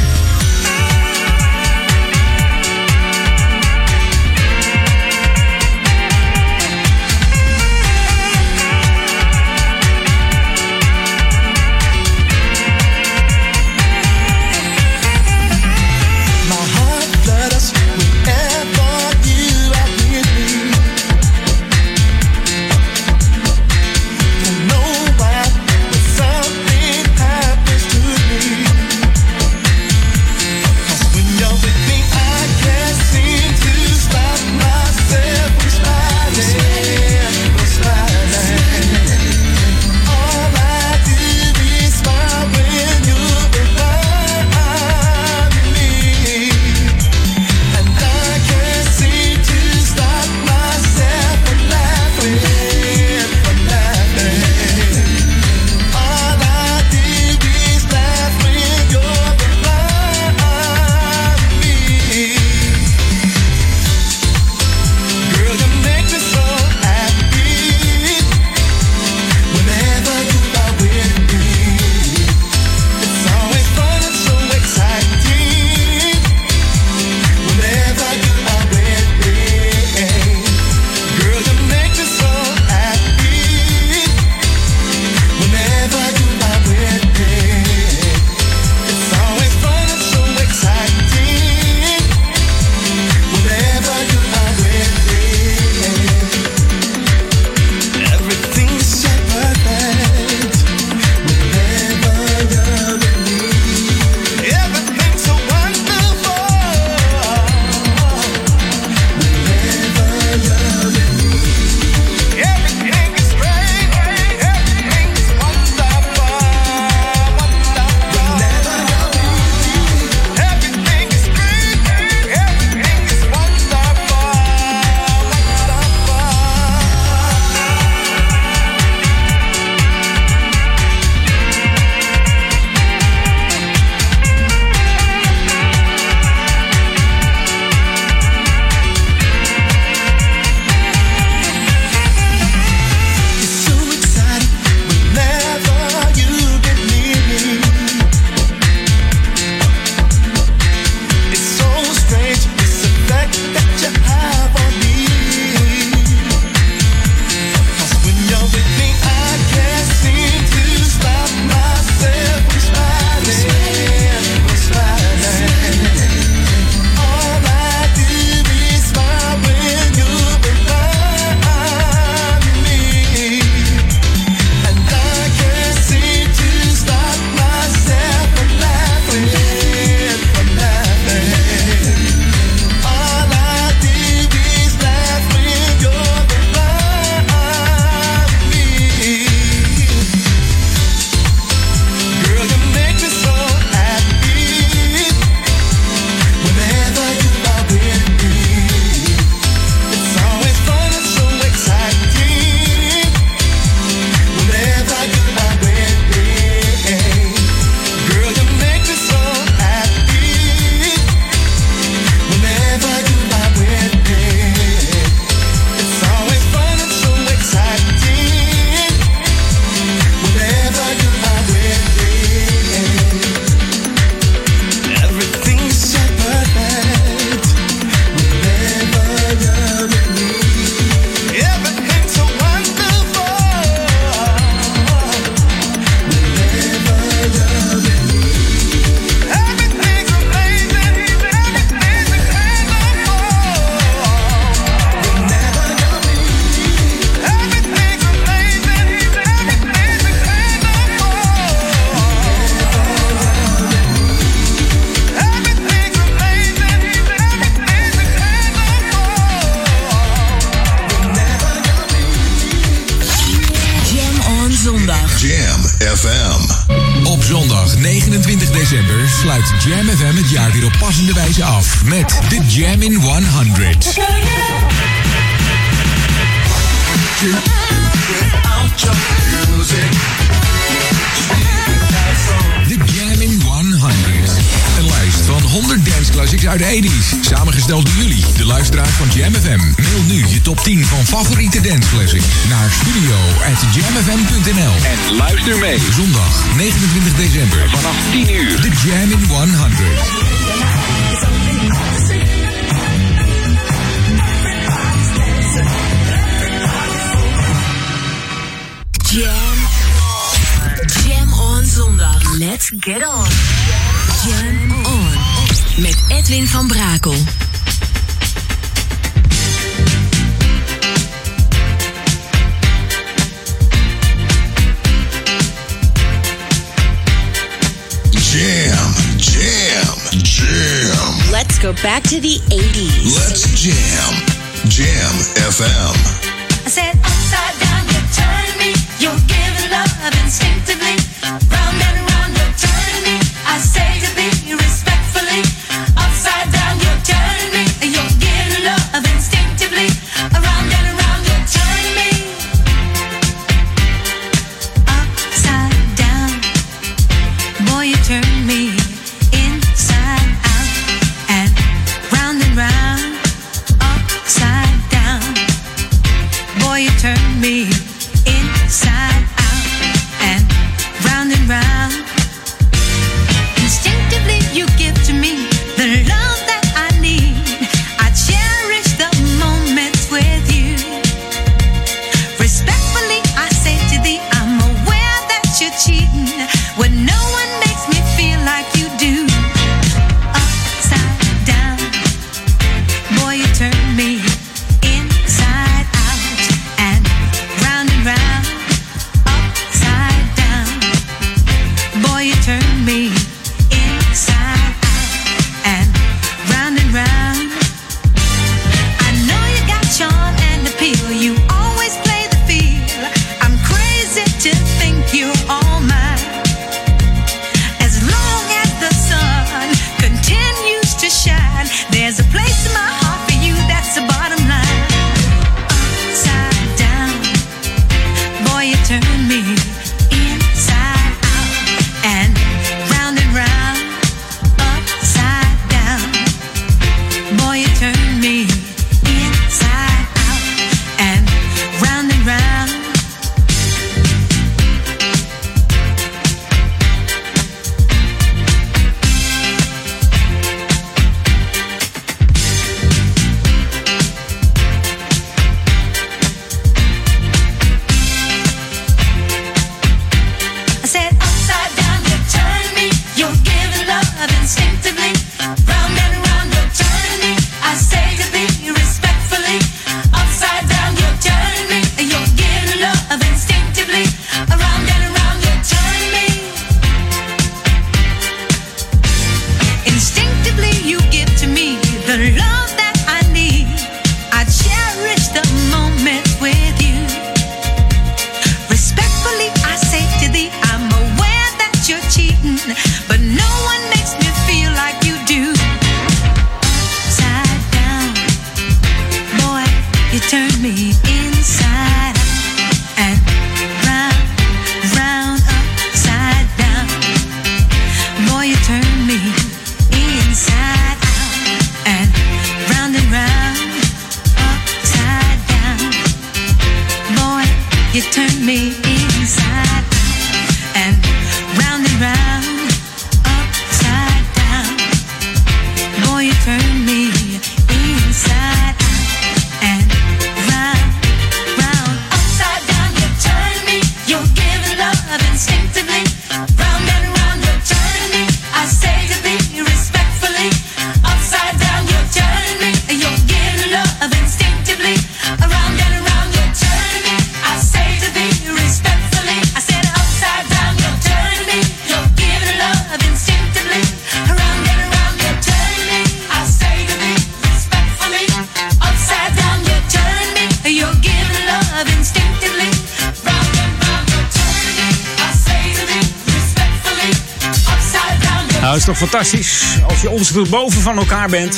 Boven van elkaar bent.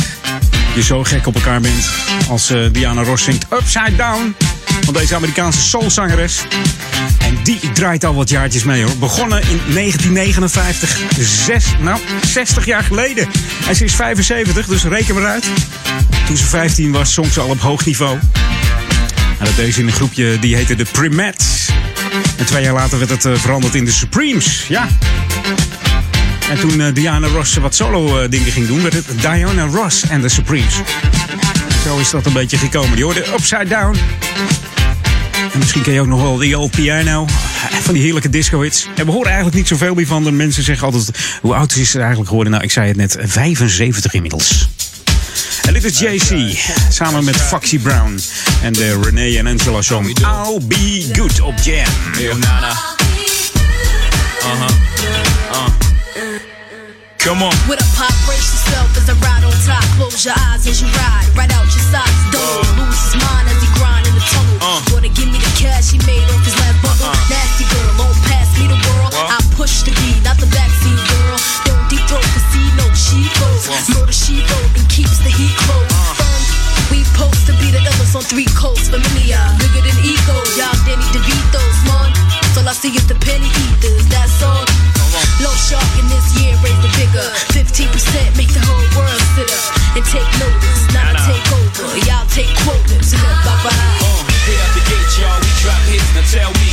Je zo gek op elkaar bent als eh, Diana Ross zingt Upside Down van deze Amerikaanse soulzangeres. En die draait al wat jaartjes mee hoor. Begonnen in 1959, zes, nou 60 jaar geleden. En ze is 75, dus reken maar uit. Toen ze 15 was, zong ze al op hoog niveau. En dat deed ze in een groepje die heette de Primats. En twee jaar later werd het eh, veranderd in de Supremes. Ja. En toen eh, Diana Ross wat solo eh, dingen ging doen, werd het Diana Ross en de Supremes. Zo is dat een beetje gekomen. Die hoorde Upside Down. En misschien ken je ook nog wel die old piano. Van die heerlijke disco-hits. En we horen eigenlijk niet zoveel meer van. De mensen zeggen altijd, hoe oud is ze eigenlijk geworden? Nou, ik zei het net, 75 inmiddels. En dit is JC, samen met Foxy Brown. En de Renee en Angela song I'll Be Good op Jam. Yo, Nana. Come on. With a pop, brace yourself as I ride on top. Close your eyes as you ride. Right out your socks. Don't uh. lose his mind as he grind in the tunnel. Uh. Wanna give me the cash he made off his last bundle. Uh-uh. Nasty girl, won't pass me the world. What? I push the beat, not the backseat girl. Don't deep throat, cause see no she goes. What? Murder she wrote and keeps the heat close. Uh. Firm, we post to be the illest on three coasts. Familiar, bigger than ego. Y'all Danny DeVito's, man. All I see is the penny eaters, that's all. Low shark in this year, raise the bigger. 15% make the whole world sit up and take notice. Not a takeover, y'all take quotas. Bye bye. Uh, hit out the gate, y'all. We drop hits. Now tell me,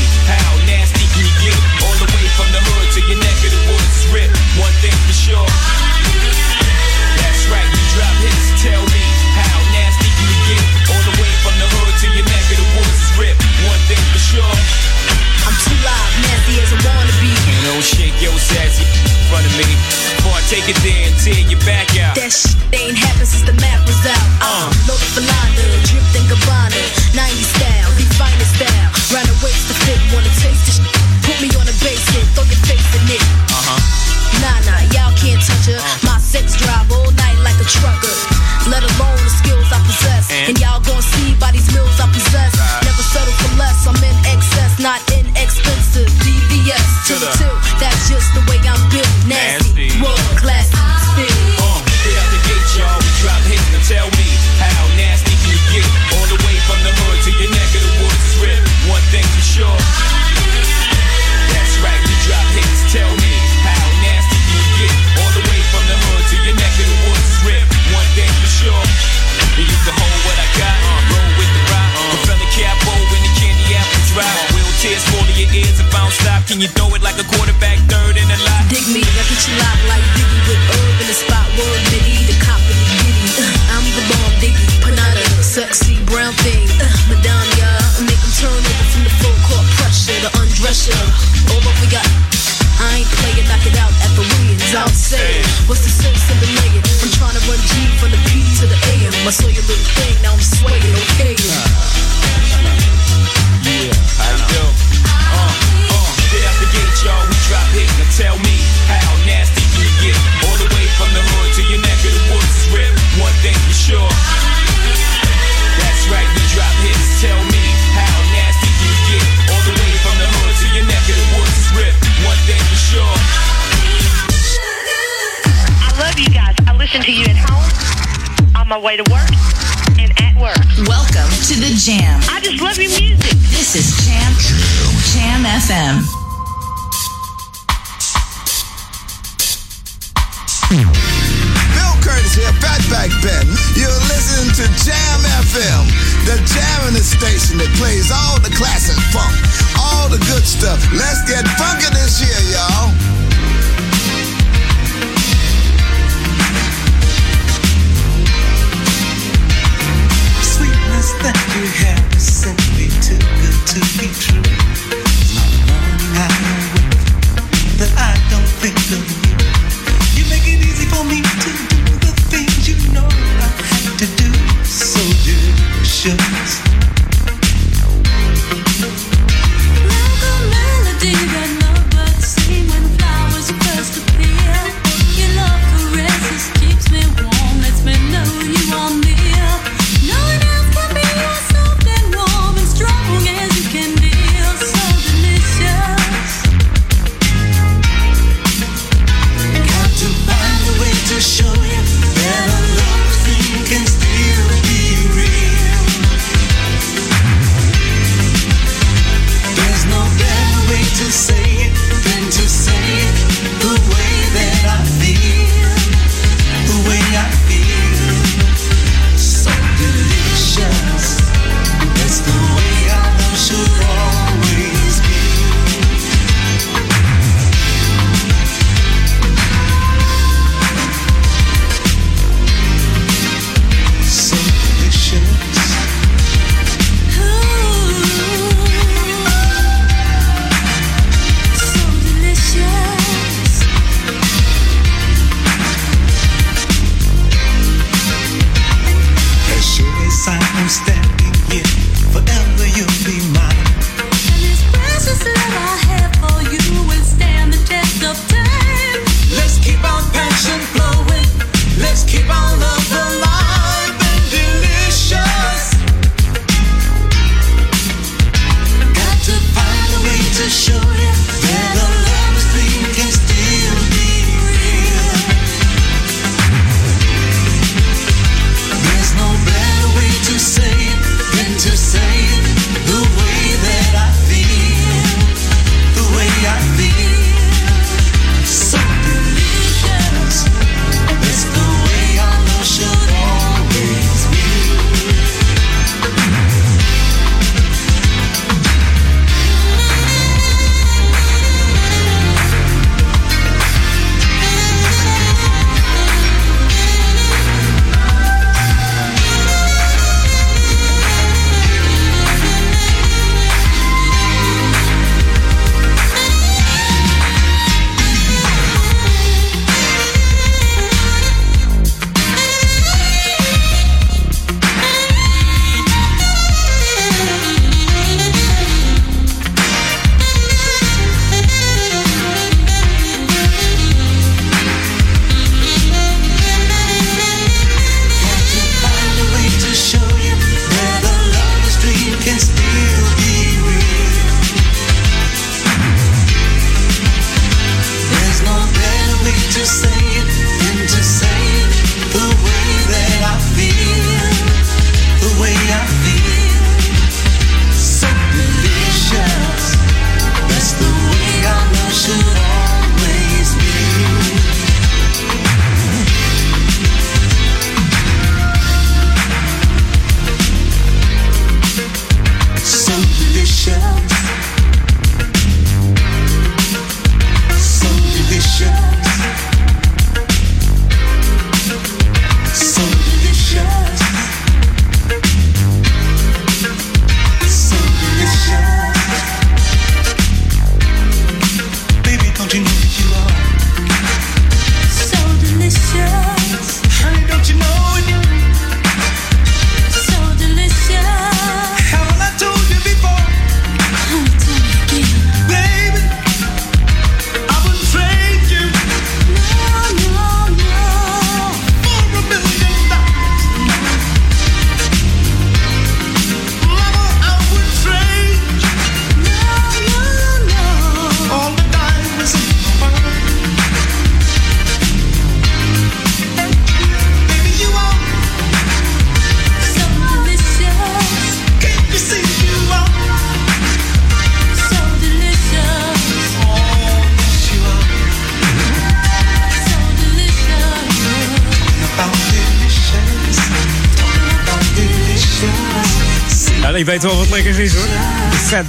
you.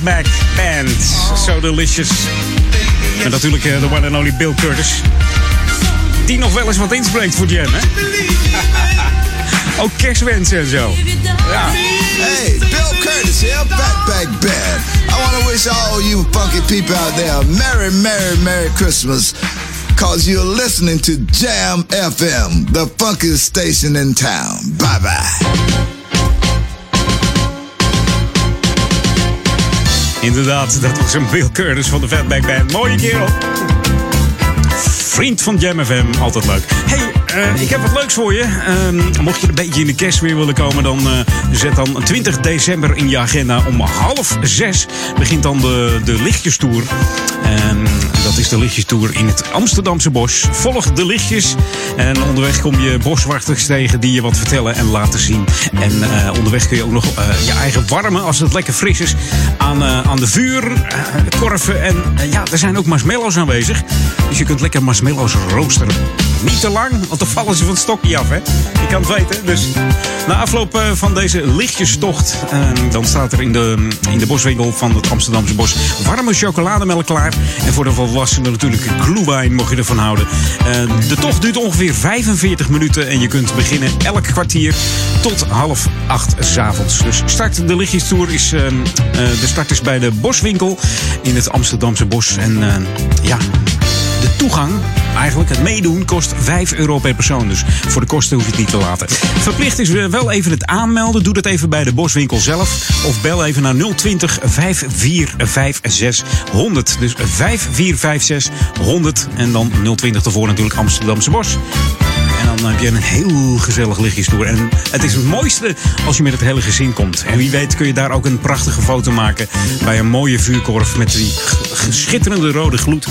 Fatback Band. So delicious. En natuurlijk eh, de one and only Bill Curtis. Die nog wel eens wat inspreekt voor Jam, hè? Ook kerstwensen en zo. Ja. Hey, Bill Curtis here, Backpack Band. I want to wish all you funky people out there a Merry, Merry, Merry Christmas. Cause you're listening to Jam FM, the funkiest station in town. Bye bye. Inderdaad, dat was een Bill Curtis van de Fatback Band. Mooie kerel. Vriend van Jam FM, altijd leuk. Hey, eh, ik heb wat leuks voor je. Ehm, mocht je een beetje in de kerstweer willen komen, dan eh, zet dan 20 december in je agenda. Om half zes begint dan de, de lichtjestour. Dat is de lichtjestour in het Amsterdamse bos. Volg de lichtjes. En onderweg kom je boswachters tegen die je wat vertellen en laten zien. En eh, onderweg kun je ook nog eh, je eigen warmen, als het lekker fris is, aan, eh, aan de vuur, korven. En ja, er zijn ook marshmallows aanwezig. Dus je kunt lekker marshmallows roosteren. Niet te lang, want dan vallen ze van het stokje af, hè? Je kan het weten. Dus na afloop eh, van deze lichtjestocht, eh, dan staat er in de, in de boswinkel van het Amsterdamse bos warme chocolademelk klaar. En voor de volwassenen natuurlijk glühwein, mocht je ervan houden. Eh, de tocht duurt ongeveer 45 minuten en je kunt beginnen elk kwartier tot half acht s'avonds. Dus start de lichtjestour is, eh, eh, de start is bij de boswinkel in het Amsterdamse bos. En ja, toegang, eigenlijk het meedoen, kost 5 euro per persoon. Dus voor de kosten hoef je het niet te laten. Verplicht is wel even het aanmelden. Doe dat even bij de boswinkel zelf. Of bel even naar 020 5456 100. Dus 5456 100. En dan 020 ervoor natuurlijk Amsterdamse Bos. Dan heb je een heel gezellig lichtjestoer. En het is het mooiste als je met het hele gezin komt. En wie weet kun je daar ook een prachtige foto maken bij een mooie vuurkorf met die schitterende rode gloed.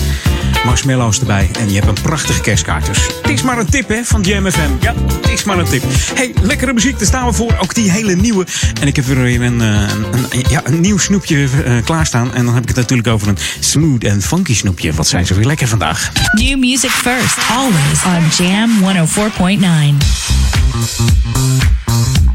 Marshmallows erbij. En je hebt een prachtige kerstkaart. Dus het is maar een tip hè, van Jam FM. Ja, het is maar een tip. Hey, lekkere muziek, daar staan we voor. Ook die hele nieuwe. En ik heb weer een, een, een, ja, een nieuw snoepje eh, klaarstaan. En dan heb ik het natuurlijk over een smooth en funky snoepje. Wat zijn ze weer lekker vandaag. New music first, always on Jam 104.9.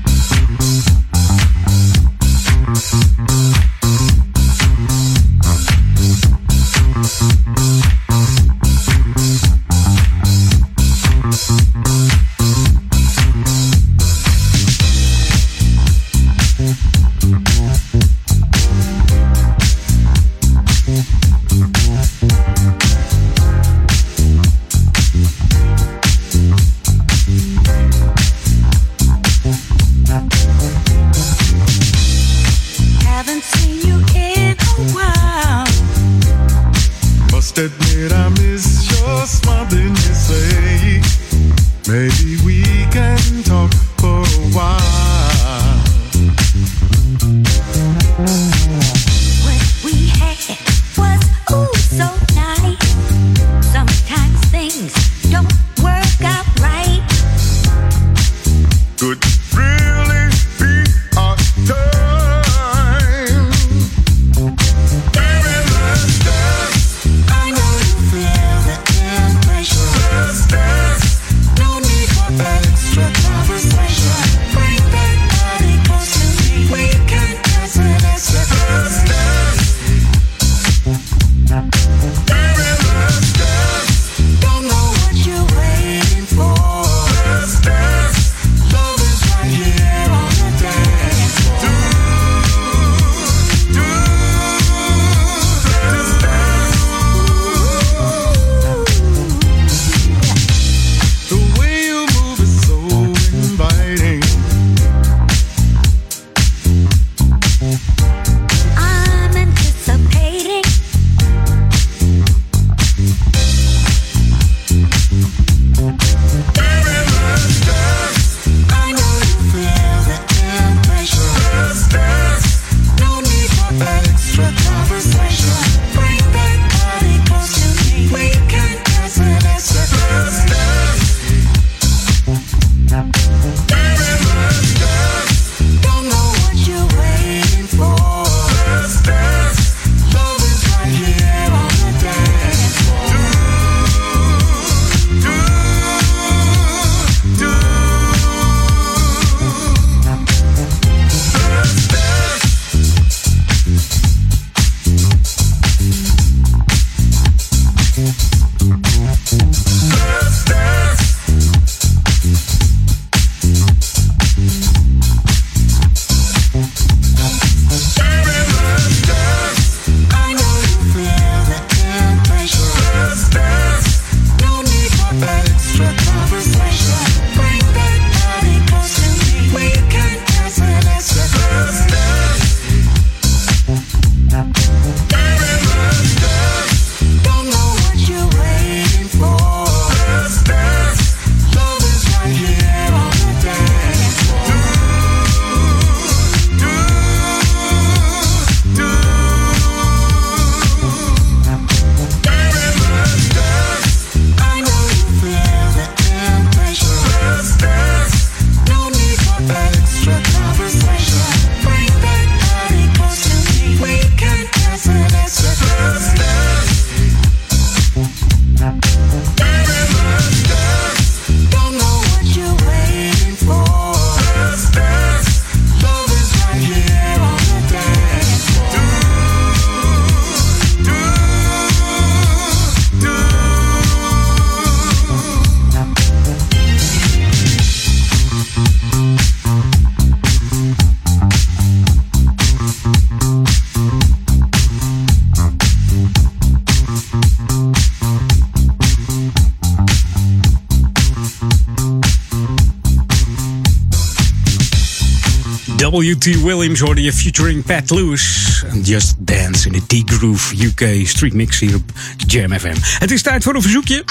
W.T. Williams hoorde je featuring Pat Lewis. And Just Dance in the D-Groove UK Street Mix hier op Jam FM. Het is tijd voor een verzoekje.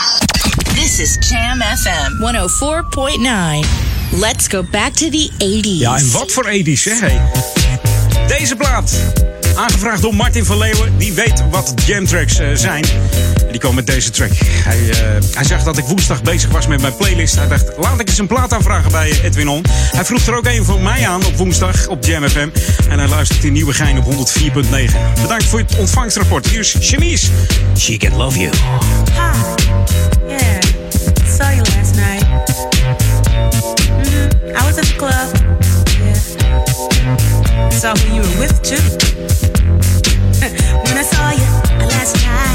This is Jam FM 104.9. Let's go back to the 80s. Ja, en wat voor 80s, hè? Hey. Deze plaat, aangevraagd door Martin van Leeuwen, die weet wat jamtracks uh, zijn. En die kwam met deze track. Hij, uh, hij zag dat ik woensdag bezig was met mijn playlist. Hij dacht, laat ik eens een plaat aanvragen bij Edwin On. Hij vroeg er ook een voor mij aan op woensdag op Jam FM. En hij luistert die nieuwe gein op 104.9. Bedankt voor het ontvangstrapport. Hier is Chemise. She Can Love You. Hi. Yeah. Saw you last night. Mhm. I was at the club. Yeah. Saw who you were with too. when I saw you last night,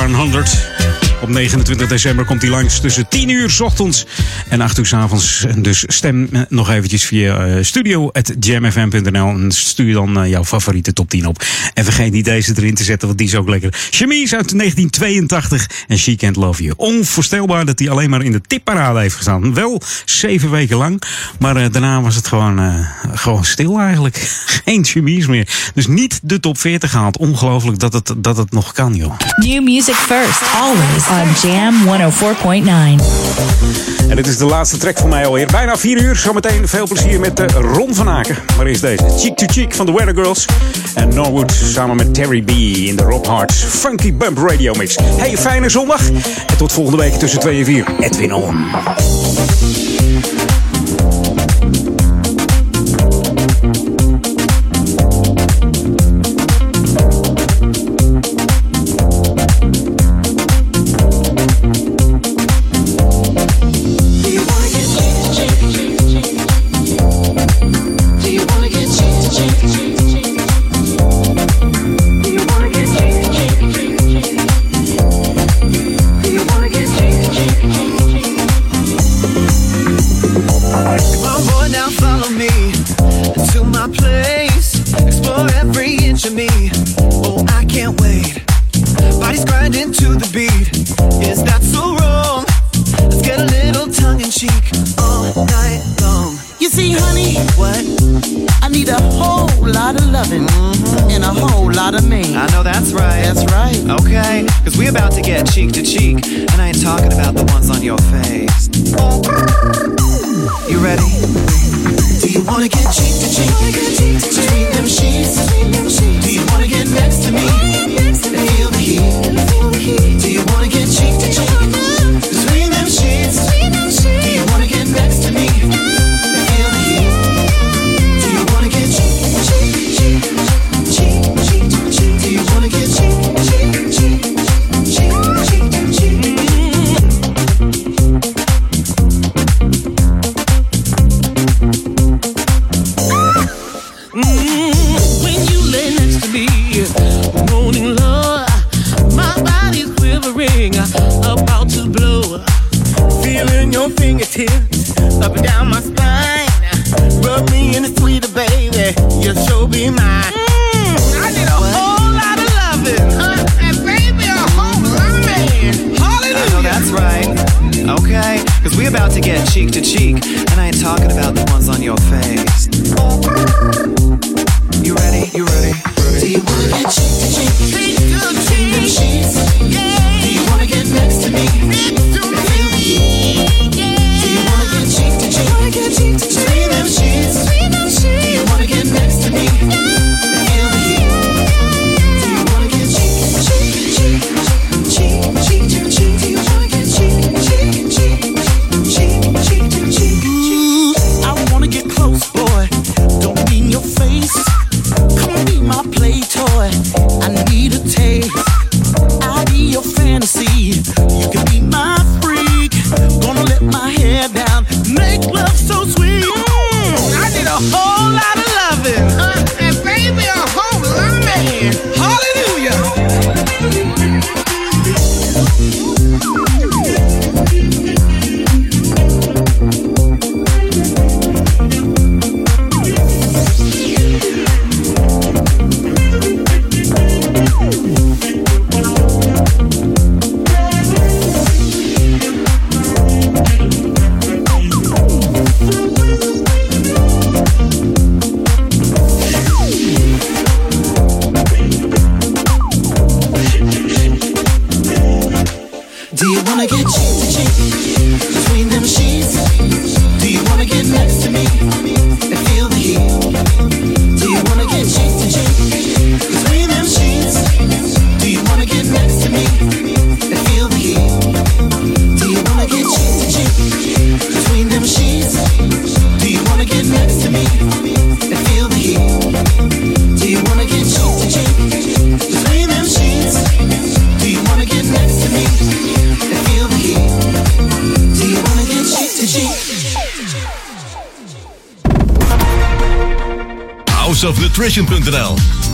100. Op 29 december komt hij langs tussen 10 uur s ochtends en 8 uur s avonds. Dus stem eh, nog eventjes via eh, studio.jamfm.nl en stuur dan eh, jouw favoriete top 10 op. En vergeet niet deze erin te zetten, want die is ook lekker. Chemise uit 1982 en She Can't Love You. Onvoorstelbaar dat hij alleen maar in de tipparade heeft gestaan. Wel zeven weken lang, maar daarna was het gewoon gewoon stil eigenlijk. Geen chemies meer. Dus niet de top 40 haalt. Ongelooflijk dat het, dat het nog kan, joh. New music first, always on Jam 104.9. En dit is de laatste track van mij alweer. Bijna vier uur. Zometeen veel plezier met de Ron van Aken. Maar is deze? Cheek to Cheek van de Weather Girls. En Norwood samen met Terry B. in de Rob Hart's Funky Bump Radio Mix. Hey, fijne zondag. En tot volgende week tussen 2 en 4. Edwin On.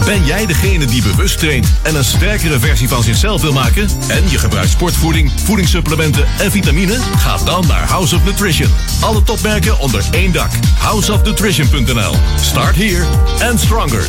Ben jij degene die bewust traint en een sterkere versie van zichzelf wil maken? En je gebruikt sportvoeding, voedingssupplementen en vitamine? Ga dan naar House of Nutrition. Alle topmerken onder één dak. houseofnutrition.nl. Start here and stronger.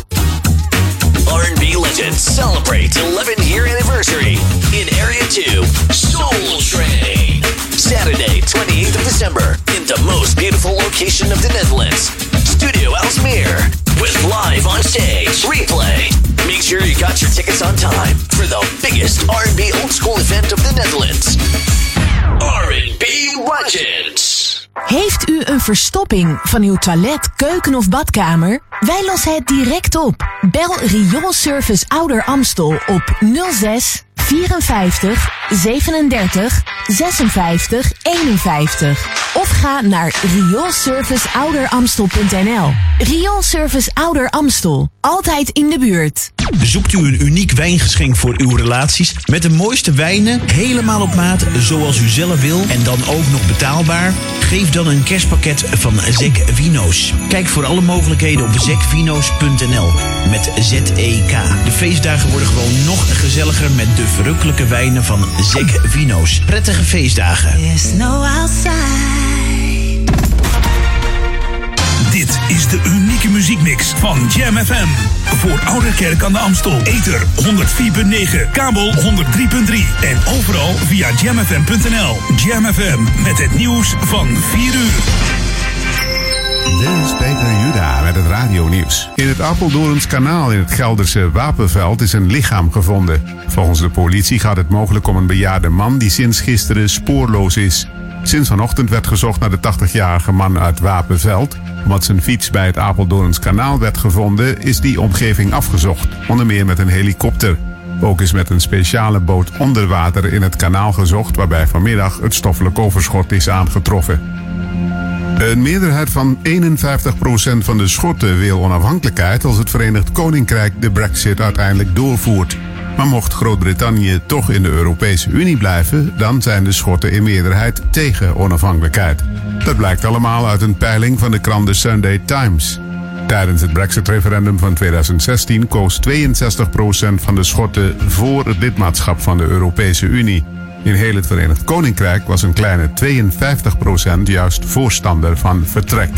R&B legends celebrate 11 year anniversary in Area 2, Soul Train. Saturday, 28th of December, in the most beautiful location of the Netherlands, Studio Elsmere, with live on stage replay. Make sure you got your tickets on time for the biggest R&B old school event of the Netherlands. R&B Legends. Heeft u een verstopping van uw toilet, keuken of badkamer? Wij lossen het direct op. Bel Rioolservice Ouder Amstel op 06 54 37 56 51. Of ga naar rioolserviceouderamstel.nl. Rioolservice Ouder Amstel. Altijd in de buurt. Zoekt u een uniek wijngeschenk voor uw relaties met de mooiste wijnen, helemaal op maat zoals u zelf wil en dan ook nog betaalbaar? Geef dan een kerstpakket van Zek Vino's. Kijk voor alle mogelijkheden op zekvino's.nl met Z-E-K. De feestdagen worden gewoon nog gezelliger met de verrukkelijke wijnen van Zek Vino's. Prettige feestdagen. There's no outside. Dit is de unieke muziekmix van Jam FM. Voor Ouderkerk aan de Amstel. Ether 104.9, kabel 103.3 en overal via jamfm.nl. Jam FM met het nieuws van 4 uur. Dit is Peter Juda met het radionieuws. In het Apeldoorns kanaal in het Gelderse Wapenveld is een lichaam gevonden. Volgens de politie gaat het mogelijk om een bejaarde man die sinds gisteren spoorloos is. Sinds vanochtend werd gezocht naar de 80-jarige man uit Wapenveld. Omdat zijn fiets bij het Apeldoorns kanaal werd gevonden, is die omgeving afgezocht. Onder meer met een helikopter. Ook is met een speciale boot onder water in het kanaal gezocht, waarbij vanmiddag het stoffelijk overschot is aangetroffen. Een meerderheid van 51% van de Schotten wil onafhankelijkheid als het Verenigd Koninkrijk de Brexit uiteindelijk doorvoert. Maar mocht Groot-Brittannië toch in de Europese Unie blijven, dan zijn de Schotten in meerderheid tegen onafhankelijkheid. Dat blijkt allemaal uit een peiling van de krant The Sunday Times. Tijdens het Brexit-referendum van 2016 koos 62% van de Schotten voor het lidmaatschap van de Europese Unie. In heel het Verenigd Koninkrijk was een kleine 52% juist voorstander van vertrek.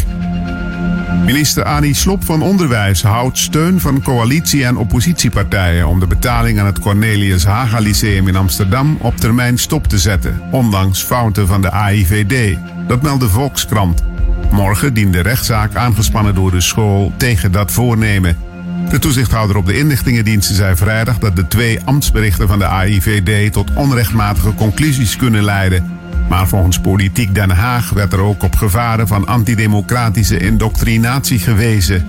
Minister Annie Slop van Onderwijs houdt steun van coalitie- en oppositiepartijen om de betaling aan het Cornelius Haga Lyceum in Amsterdam op termijn stop te zetten, ondanks fouten van de AIVD. Dat meldde Volkskrant. Morgen dient de rechtszaak aangespannen door de school tegen dat voornemen. De toezichthouder op de inlichtingendiensten zei vrijdag dat de twee ambtsberichten van de AIVD tot onrechtmatige conclusies kunnen leiden. Maar volgens Politiek Den Haag werd er ook op gevaren van antidemocratische indoctrinatie gewezen.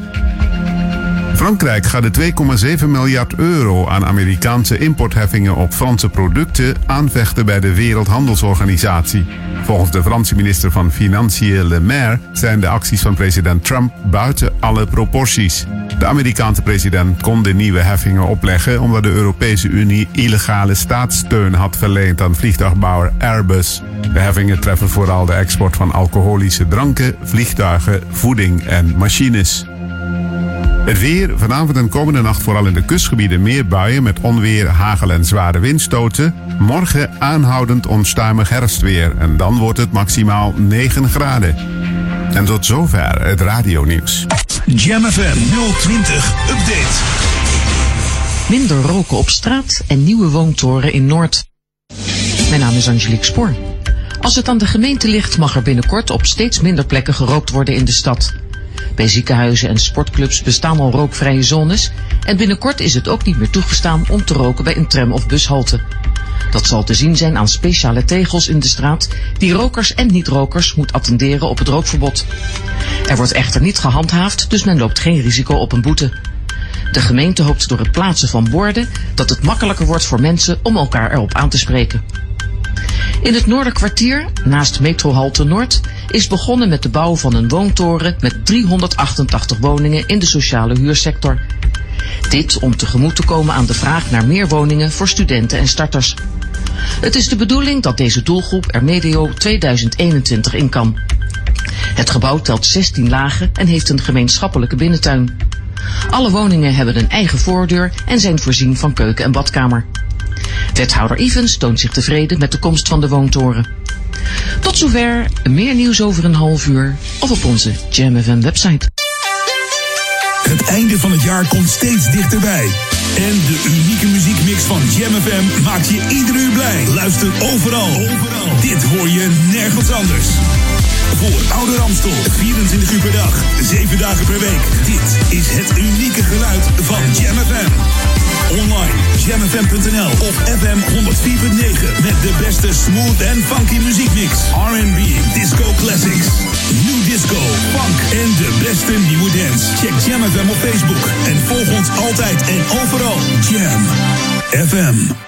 Frankrijk gaat de 2,7 miljard euro aan Amerikaanse importheffingen op Franse producten aanvechten bij de Wereldhandelsorganisatie. Volgens de Franse minister van Financiën Le Maire zijn de acties van president Trump buiten alle proporties. De Amerikaanse president kon de nieuwe heffingen opleggen omdat de Europese Unie illegale staatssteun had verleend aan vliegtuigbouwer Airbus. De heffingen treffen vooral de export van alcoholische dranken, vliegtuigen, voeding en machines. Het weer, vanavond en komende nacht vooral in de kustgebieden meer buien met onweer, hagel en zware windstoten. Morgen aanhoudend onstuimig herfstweer en dan wordt het maximaal 9 graden. En tot zover het radionieuws. Jam FM 020 Update. Minder roken op straat en nieuwe woontoren in Noord. Mijn naam is Angelique Spoor. Als het aan de gemeente ligt, mag er binnenkort op steeds minder plekken gerookt worden in de stad. Bij ziekenhuizen en sportclubs bestaan al rookvrije zones en binnenkort is het ook niet meer toegestaan om te roken bij een tram- of bushalte. Dat zal te zien zijn aan speciale tegels in de straat die rokers en niet-rokers moet attenderen op het rookverbod. Er wordt echter niet gehandhaafd, dus men loopt geen risico op een boete. De gemeente hoopt door het plaatsen van borden dat het makkelijker wordt voor mensen om elkaar erop aan te spreken. In het Noorderkwartier, naast metrohalte Noord, is begonnen met de bouw van een woontoren met 388 woningen in de sociale huursector. Dit om tegemoet te komen aan de vraag naar meer woningen voor studenten en starters. Het is de bedoeling dat deze doelgroep er medio 2021 in kan. Het gebouw telt 16 lagen en heeft een gemeenschappelijke binnentuin. Alle woningen hebben een eigen voordeur en zijn voorzien van keuken en badkamer. Wethouder Evans toont zich tevreden met de komst van de woontoren. Tot zover, meer nieuws over een half uur of op onze Jam FM website. Het einde van het jaar komt steeds dichterbij. En de unieke muziekmix van Jam FM maakt je ieder uur blij. Luister overal. overal. Dit hoor je nergens anders. Voor Oude Ramstel, 24 uur per dag, 7 dagen per week. Dit is het unieke geluid van Jam FM. Online, jamfm.nl of FM 104.9 met de beste smooth en funky muziekmix. R&B, disco classics, new disco, funk en de beste nieuwe dance. Check Jam FM op Facebook en volg ons altijd en overal. Jam FM.